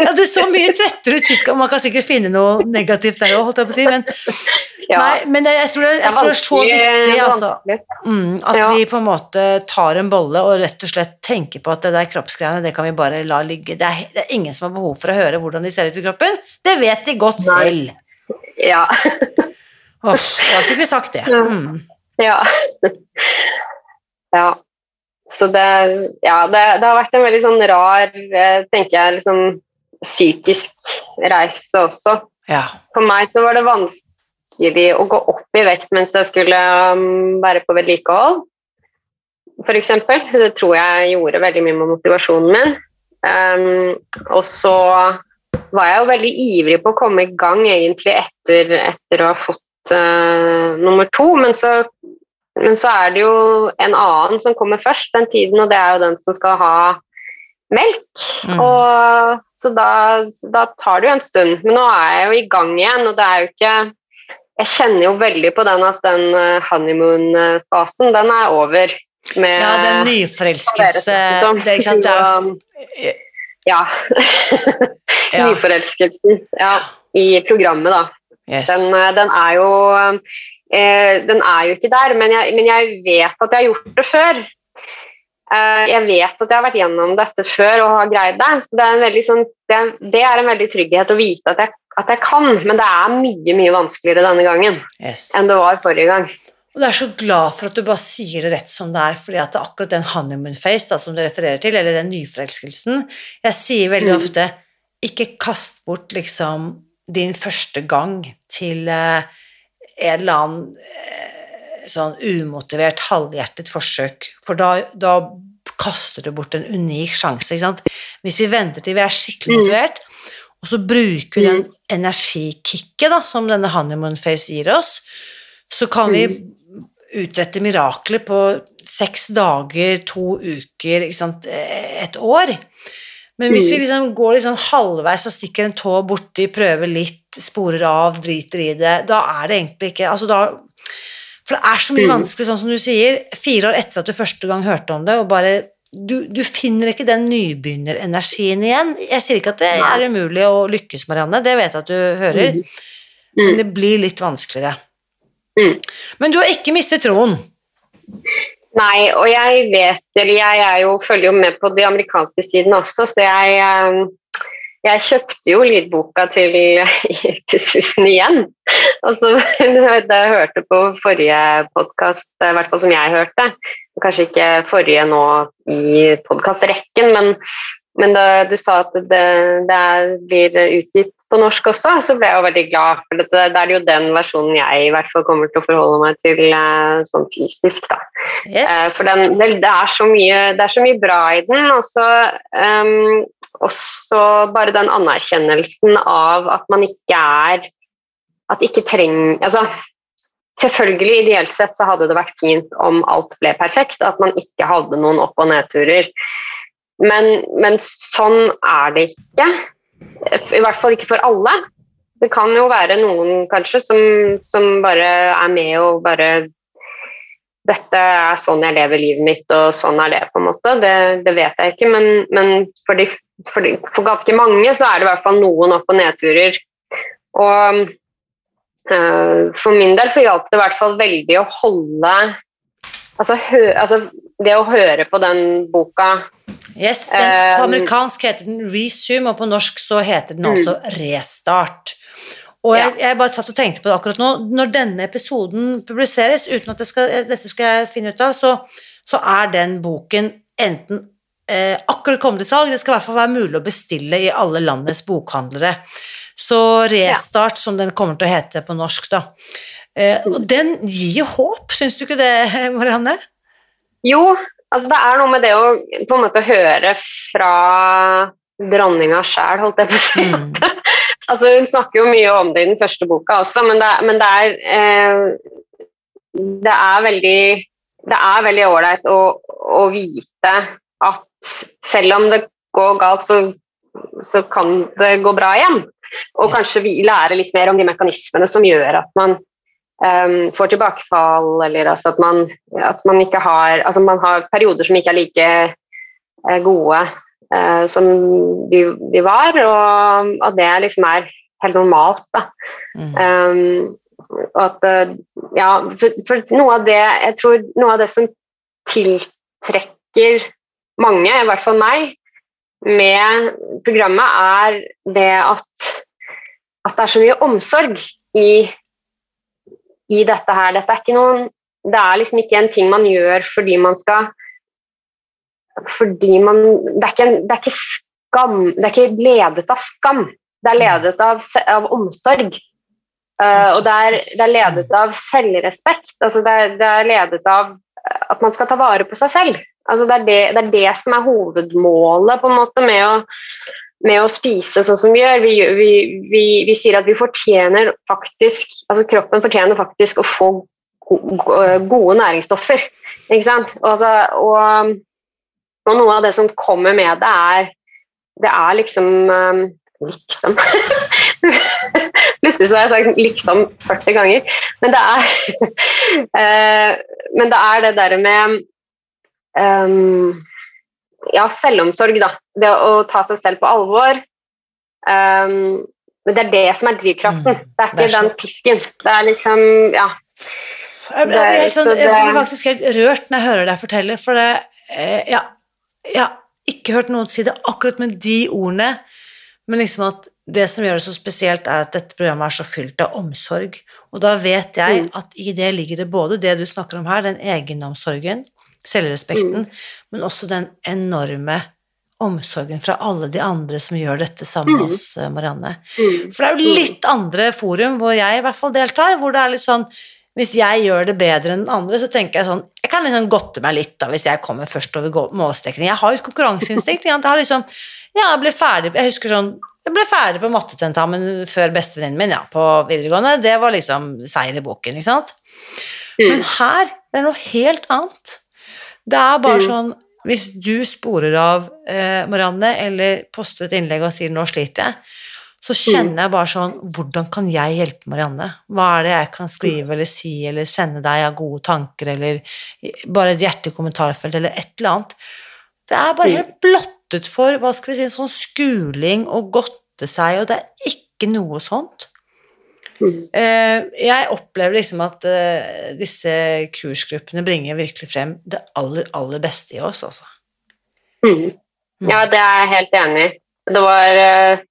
ja, du så mye trøttere ut sist. Man kan sikkert finne noe negativt der òg, holdt jeg på å si, men,
Ja,
nei, men jeg, jeg tror det,
det
jeg tror det er så viktig altså, mm, at
Ja.
vi på en måte tar en bolle og rett og slett tenker på at det der kroppsgreiene, det kan vi bare la ligge. Det er, det er ingen som har behov for å høre hvordan de ser ut i kroppen. Det vet de godt
Nei.
selv.
Ja.
Uff, da fikk vi sagt det. Mm.
Ja. ja. Så det, ja, det, det har vært en veldig sånn rar, eh, tenker jeg, liksom psykisk reise også.
Ja.
For meg så var det vanskelig å gå opp i vekt mens jeg skulle um, være på vedlikehold, f.eks. Det tror jeg gjorde veldig mye med motivasjonen min. Um, og så var jeg jo veldig ivrig på å komme i gang egentlig etter, etter å ha fått uh, nummer to, men så, men så er det jo en annen som kommer først den tiden, og det er jo den som skal ha melk.
Mm.
Og, så da, da tar det jo en stund. Men nå er jeg jo i gang igjen, og det er jo ikke Jeg kjenner jo veldig på den at den uh, honeymoon-fasen, den er over. Med,
ja, den nyforelskelse det, ikke sant? Det er,
ja. Nyforelskelsen. Ja, I programmet, da.
Yes.
Den, eh, den er jo eh, Den er jo ikke der, men jeg, men jeg vet at jeg har gjort det før. Eh, jeg vet at jeg har vært gjennom dette før og har greid det. Så det er en veldig, sånn, det det er en veldig trygghet å vite at jeg, at jeg kan, men det er mye mye vanskeligere denne gangen
yes.
enn det var forrige gang.
Og jeg er så glad for at du bare sier det rett som det er, fordi at det er akkurat den honeymoon face da, som du refererer til, eller den nyforelskelsen Jeg sier veldig
Mm.
ofte ikke kast bort liksom din første gang til eh, en eller annen eh, sånn umotivert, halvhjertet forsøk, for da, da kaster du bort en unik sjanse. Ikke sant? Hvis vi venter til vi er skikkelig
Mm.
motivert, og så bruker vi den energikicket da, som denne honeymoon face gir oss, så kan vi utrette mirakler på seks dager, to uker, et år. Men hvis vi liksom går sånn halvveis og stikker en tå borti, prøver litt, sporer av, driter i det, da er det egentlig ikke altså da, For det er så mye
Mm.
vanskelig, sånn som du sier, fire år etter at du første gang hørte om det, og bare du, du finner ikke den nybegynnerenergien igjen. Jeg sier ikke at det er umulig å lykkes, Marianne, det vet jeg at du hører,
Mm.
men det blir litt vanskeligere.
Mm.
Men du har ikke mistet troen.
Nei, og jeg vet, eller jeg er jo, følger jo med på de amerikanske sidene også, så jeg, eh, jeg kjøpte jo lydboka til, til Susan igjen. Og så da jeg hørte på forrige podkast, i hvert fall som jeg hørte, kanskje ikke forrige nå i podkastrekken, men, men da du sa at det, det blir utgitt på norsk også, så ble jeg jo veldig glad. For dette. det er jo den versjonen jeg i hvert fall kommer til å forholde meg til eh, sånn fysisk, da. Eh,
Yes.
For den, det, er så mye, det er så mye bra i den, og så ehm, også bare den anerkjennelsen av at man ikke er At ikke trenger Altså, selvfølgelig, ideelt sett så hadde det vært fint om alt ble perfekt, at man ikke hadde noen opp- og nedturer. Men, men sånn er det ikke. I hvert fall ikke for alle. Det kan jo være noen kanskje som, som bare er med og bare dette er sånn jeg lever livet mitt, og sånn er det, på en måte. Det, det vet jeg ikke, men, men for, de, for, de, for, ganske mange så er det i hvert fall noen opp- og nedturer. Og for min del så hjalp det i hvert fall veldig å holde altså, hø, altså, det å høre på den boka
Yes, den, På amerikansk heter den Resume, og på norsk så heter den altså Restart. Og jeg, jeg, bare satt og tenkte på det akkurat nå. Når denne episoden publiseres, uten at skal, dette skal jeg finne ut av, så, så er den boken enten eh, akkurat kommet i salg, det skal i hvert fall være mulig å bestille i alle landets bokhandlere. Så Restart, ja. som den kommer til å hete på norsk, da. Eh, og den gir håp, syns du ikke det, Marianne?
Jo, altså det er noe med det å på en måte høre fra dronninga sjæl, holdt jeg på å si. Mm. Altså, hun snakker jo mye om det i den første boka også, men det, men det er eh, Det er veldig det er veldig ålreit å, å, vite at selv om det går galt, så, så kan det gå bra igjen. Og kanskje vi lære litt mer om de mekanismene som gjør at man um, får tilbakefall, eller altså at, man, at man ikke har Altså man har perioder som ikke er like uh, gode uh, som de, de, var, og at det liksom er helt normalt. da. Mm. Um, at, eh, ja, for, for, noe av det jeg tror noe av det som tiltrekker mange, i hvert fall meg, med programmet, er det at, at det er så mye omsorg i, i dette her. Dette er ikke noen Det er liksom ikke en ting man gjør fordi man skal fordi man Det er ikke, det er ikke skam Det er ikke ledet av skam. Det er ledet av, av omsorg. Uh, og det er, det er, ledet av selvrespekt. Altså det, er, det, er, ledet av at man skal ta vare på seg selv. Altså det, er det, det, er det som er hovedmålet på en måte med å, med å spise sånn som vi gjør. Vi, vi, vi, vi, sier at vi fortjener faktisk Altså kroppen fortjener faktisk å få gode næringsstoffer. Ikke sant? Altså, og, og, noe av det som kommer med det, er det er liksom um, Liksom. Plutselig så har jeg sagt 'liksom' 40 ganger. Men det er, uh, men det, er det der med um, Ja, selvomsorg, da. Det å ta seg selv på alvor. Um, men det er det som er drivkraften. Mm, det er ikke det er den pisken. Det er liksom Ja.
Jeg blir, sånn, jeg blir faktisk helt rørt når jeg hører deg fortelle, for det, eh, ja, jeg har ikke hørt noen si det akkurat med de ordene. Men liksom at det som gjør det så spesielt, er at dette programmet er så fylt av omsorg. Og da vet jeg mm. at i det ligger det både det du snakker om her, den egenomsorgen, selvrespekten, mm. men også den enorme omsorgen fra alle de andre som gjør dette sammen med mm. oss, eh, Marianne. Mm. For det er jo litt andre forum hvor jeg i hvert fall deltar, hvor det er litt sånn hvis jeg gjør det bedre enn andre, så tenker jeg sånn Jeg kan liksom godte meg litt da hvis jeg kommer først over målstreken. Jeg har jo et konkurranseinstinkt. Jeg har liksom ja, jeg ble ferdig Jeg husker sånn jeg ble ferdig på mattetentamen før bestevenninnen min ja, på videregående. Det var liksom seier i boken, ikke sant? Mm. Men her det er noe helt annet. Det er bare sånn Hvis du sporer av eh, Marianne, eller poster et innlegg og sier 'nå sliter jeg', så kjenner jeg bare sånn Hvordan kan jeg hjelpe Marianne? Hva er det jeg kan skrive eller si eller sende deg av gode tanker, eller bare et hjerte i kommentarfelt, eller et eller annet? Det er bare helt blottet for hva skal vi si, en sånn skuling og godte seg, og det er ikke noe sånt. Mm. Eh, jeg opplever liksom at eh, disse kursgruppene bringer virkelig frem det aller, aller beste i oss, altså.
Mm. mm. Ja, det er jeg helt enig i. Det var, eh,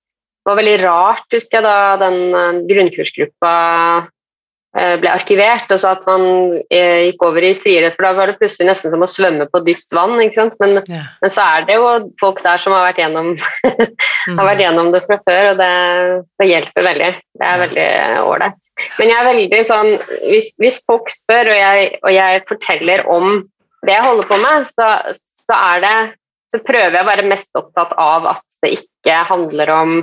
var veldig rart, husker jeg, da den grunnkursgruppa ble arkivert, og så at man eh, gikk over i friidrett, for da var det plutselig nesten som å svømme på dypt vann. ikke sant? Men, ja. men så er det jo folk der som har vært gjennom, har vært gjennom det fra før, og det, det hjelper veldig. Det er veldig ålreit. Men jeg er veldig sånn hvis, hvis folk spør, og jeg, og jeg, forteller om det jeg holder på med, så, så, er det så prøver jeg å være mest opptatt av at det ikke handler om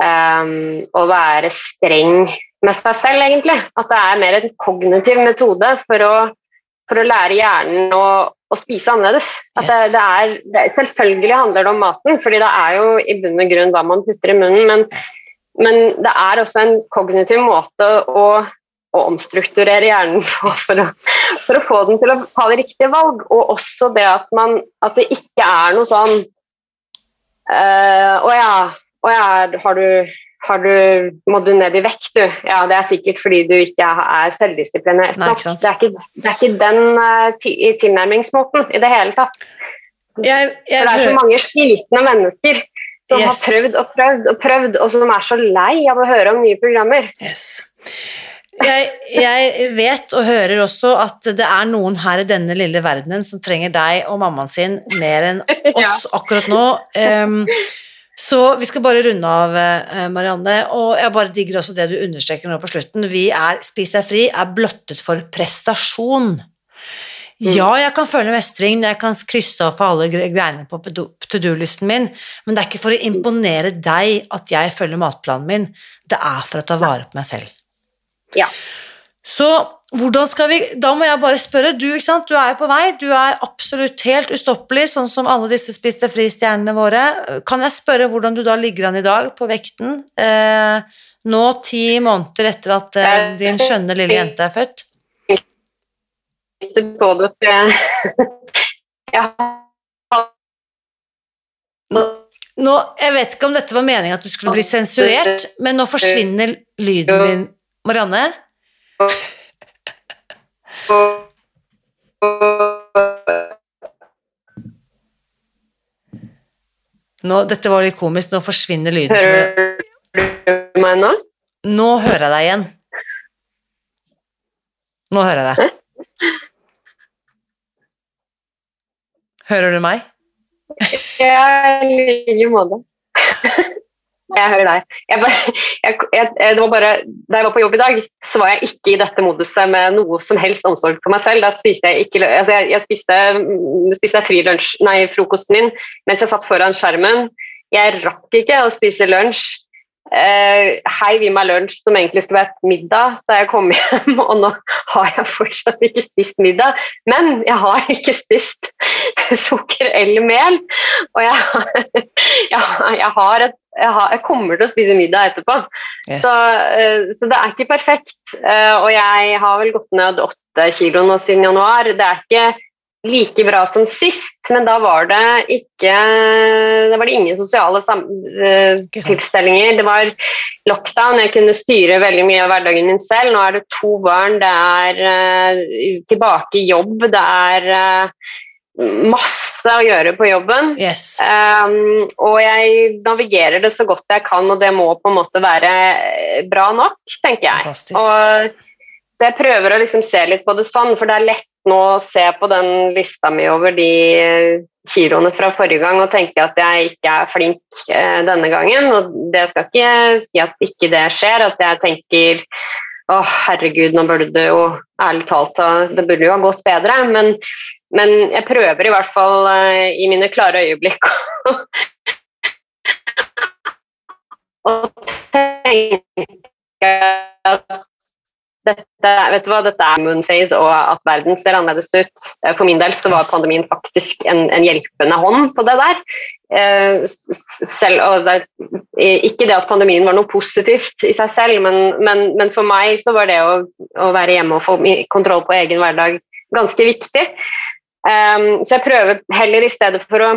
um, å være streng med seg selv, egentlig. At det er mer en kognitiv metode for å, for å lære hjernen å, å spise annerledes. At yes. det, det, er, det, selvfølgelig handler det om maten, fordi det er jo i bunn og grunn hva man putter i munnen, men, men det er også en kognitiv måte å å omstrukturere hjernen for, for, å, for, å, få den til å ta det riktige valg. Og også det at, man, at det ikke er noe sånn uh, Å ja, å ja har, du, du, må du ned i vekt, du? Ja, det er sikkert fordi du ikke er selvdisiplinert nok. Det, er ikke, det er ikke den uh, tilnærmingsmåten i det hele tatt. Jeg, jeg, For det er så mange slitne mennesker som yes. har prøvd og prøvd og prøvd, og som er så lei av å høre om nye programmer.
Yes. Jeg, jeg, vet og hører også at det er noen her i denne lille verdenen som trenger deg og mammaen sin mer enn oss ja. akkurat nå. Um, så vi skal bare runde av, eh, Marianne. Og jeg bare digger også det du understreker nå på slutten. Vi er Spis deg fri er blottet for prestasjon. Mm. Ja, jeg kan føle mestring, jeg kan krysse av for alle greiene på to do-listen min, men det er ikke for å imponere deg at jeg følger matplanen min, det er for å ta vare på meg selv.
Ja.
Så hvordan skal vi Da må jeg bare spørre, du, ikke sant? du er på vei, du er absolutt helt ustoppelig, sånn som alle disse spiste fri-stjernene våre. Kan jeg spørre hvordan du da ligger an i dag på vekten? Eh, nå ti måneder etter at eh, din skjønne lille jente er født?
på det.
nå, jeg vet ikke om dette var meningen at du skulle bli sensurert, men nå forsvinner lyden din, Marianne. Nå, dette var litt komisk, nå forsvinner lyden.
Hører du meg nå?
Nå hører jeg deg igjen. Nå hører jeg deg. Hører du meg?
Ja, i like måte. Jeg hører deg. Jeg bare, jeg, jeg, det var bare, da jeg var på jobb i dag, så var jeg ikke i dette moduset med noe som helst omsorg for meg selv. Da spiste jeg ikke altså jeg, spiste, spiste fri lunsj, nei, frokosten min mens jeg satt foran skjermen. Jeg rakk ikke å spise lunsj Uh, heiv i meg lunsj som egentlig skulle vært middag da jeg kom hjem, og nå har jeg fortsatt ikke spist middag. Men jeg har ikke spist sukker eller mel, og jeg, jeg, jeg, har et, jeg, har, jeg kommer til å spise middag etterpå. Yes. Så, uh, så, det er ikke perfekt. Uh, og jeg har vel gått ned åtte kilo nå siden januar. Det er ikke like bra som sist, men da var det ikke Da var det ingen sosiale uh, tilstelninger. Det var lockdown, jeg kunne styre veldig mye av hverdagen min selv. Nå er det to barn, det er uh, tilbake i jobb, det er uh, masse å gjøre på jobben.
Yes.
Um, og jeg navigerer det så godt jeg kan, og det må på en måte være bra nok, tenker jeg.
Fantastisk.
Og, så jeg prøver å liksom se litt på det sånn, for det er lett nå ser jeg på den lista mi over de kiloene fra forrige gang og tenker at jeg ikke er flink eh, denne gangen. Og det skal ikke si at ikke det skjer, at jeg tenker å herregud, nå burde det jo ærlig talt Det burde jo ha gått bedre, men, men jeg prøver i hvert fall eh, i mine klare øyeblikk å tenke at dette, vet du hva, dette er moonphase, og at verden ser annerledes ut. Eh, for min del så var pandemien faktisk en, en hjelpende hånd på det der. Eh, selv, det, ikke det at pandemien var noe positivt i seg selv, men, men, men for meg så var det å, å, være hjemme og få kontroll på egen hverdag ganske viktig. Um, så jeg prøver heller i stedet for å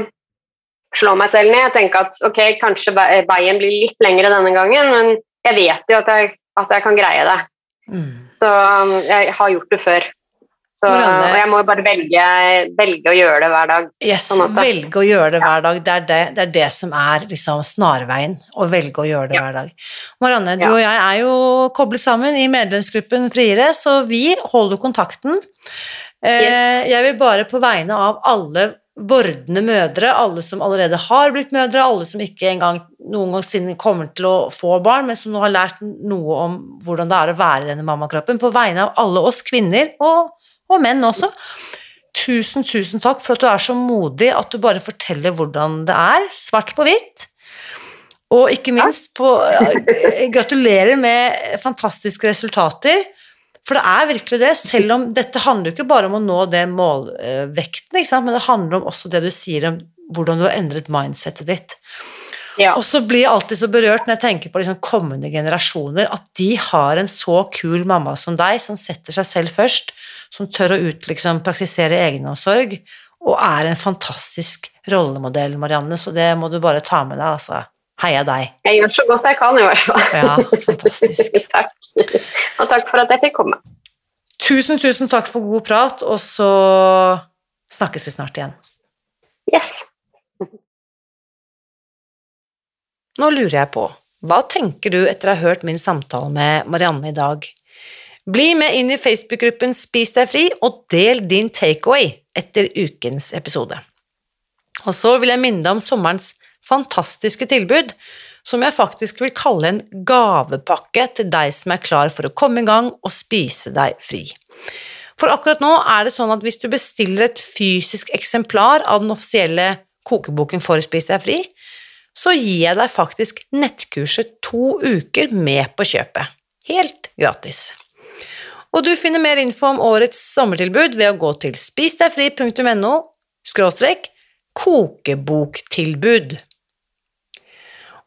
slå meg selv ned, tenke at ok, kanskje veien blir litt lengre denne gangen, men jeg vet jo at jeg, at jeg kan greie det. Mm. Så um, jeg har gjort det før. Så, og jeg må jo bare velge, velge, å gjøre det hver dag.
Yes, velge å gjøre det hver dag. Det er det, det, er det som er liksom snarveien, å velge å gjøre det ja. hver dag. Marianne, du ja. og jeg er jo koblet sammen i medlemsgruppen Friere, så vi holder kontakten. Eh, jeg vil bare på vegne av alle vordende mødre, alle som allerede har blitt mødre, alle som ikke engang noen gang kommer til å få barn, men som nå har lært noe om hvordan det er å være i denne mammakroppen, på vegne av alle oss kvinner, og, og menn også. Tusen, tusen takk for at du er så modig at du bare forteller hvordan det er, svart på hvitt. Og ikke minst på, gratulerer med fantastiske resultater. For det er virkelig det, selv om dette handler jo ikke bare om å nå det målvekten, men det handler om også det du sier om hvordan du har endret mindsettet ditt.
Ja.
Og så blir jeg alltid så berørt når jeg tenker på liksom kommende generasjoner, at de har en så kul mamma som deg, som setter seg selv først, som tør å ut, liksom, praktisere egenomsorg, og er en fantastisk rollemodell, Marianne, så det må du bare ta med deg, altså. Heia deg.
Jeg gjør så godt jeg kan, i hvert fall.
Ja, fantastisk.
takk. Og takk for at jeg fikk komme.
Tusen, tusen takk for god prat, og så snakkes vi snart igjen.
Yes.
Nå lurer jeg på, hva tenker du etter å ha hørt min samtale med Marianne i dag? Bli med inn i Facebook-gruppen Spis deg fri, og del din takeaway etter ukens episode. Og så vil jeg minne deg om sommerens fantastiske tilbud, som jeg faktisk vil kalle en gavepakke til deg som er klar for å komme i gang og spise deg fri. For akkurat nå er det sånn at hvis du bestiller et fysisk eksemplar av den offisielle kokeboken for å spise deg fri, så gir jeg deg faktisk nettkurset to uker med på kjøpet. Helt gratis. Og du finner mer info om årets sommertilbud ved å gå til spisdegfri.no skråstrek kokeboktilbud.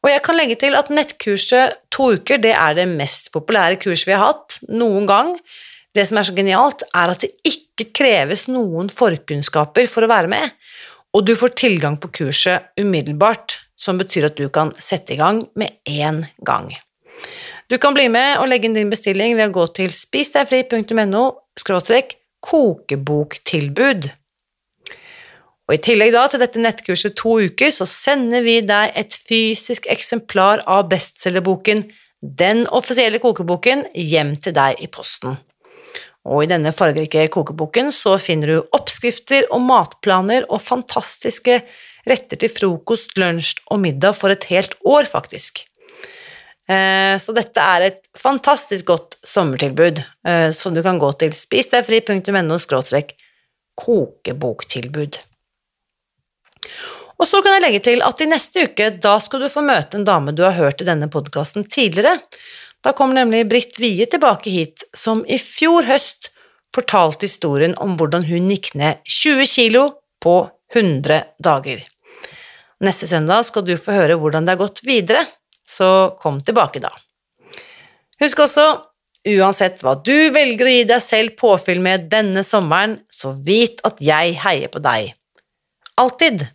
Og jeg kan legge til at nettkurset to uker det er det mest populære kurset vi har hatt noen gang. Det som er så genialt, er at det ikke kreves noen forkunnskaper for å være med, og du får tilgang på kurset umiddelbart som betyr at du kan sette i gang med én gang. Du kan bli med og legge inn din bestilling ved å gå til spisdegfri.no kokeboktilbud. Og I tillegg da til dette nettkurset to uker, så sender vi deg et fysisk eksemplar av bestselgerboken Den offisielle kokeboken hjem til deg i posten. Og i denne fargerike kokeboken så finner du oppskrifter og matplaner og fantastiske retter til frokost, lunsj og middag for et helt år, faktisk. Eh, så dette er et fantastisk godt sommertilbud, eh, som du kan gå til spisdegfri.no kokeboktilbud. Og så kan jeg legge til at i neste uke, da skal du få møte en dame du har hørt i denne podkasten tidligere. Da kommer nemlig Britt Wie tilbake hit, som i fjor høst fortalte historien om hvordan hun gikk ned 20 kilo på 100 dager. Neste søndag skal du få høre hvordan det har gått videre, så kom tilbake da. Husk også, uansett hva du velger å gi deg selv påfyll med denne sommeren, så vit at jeg heier på deg. Alltid.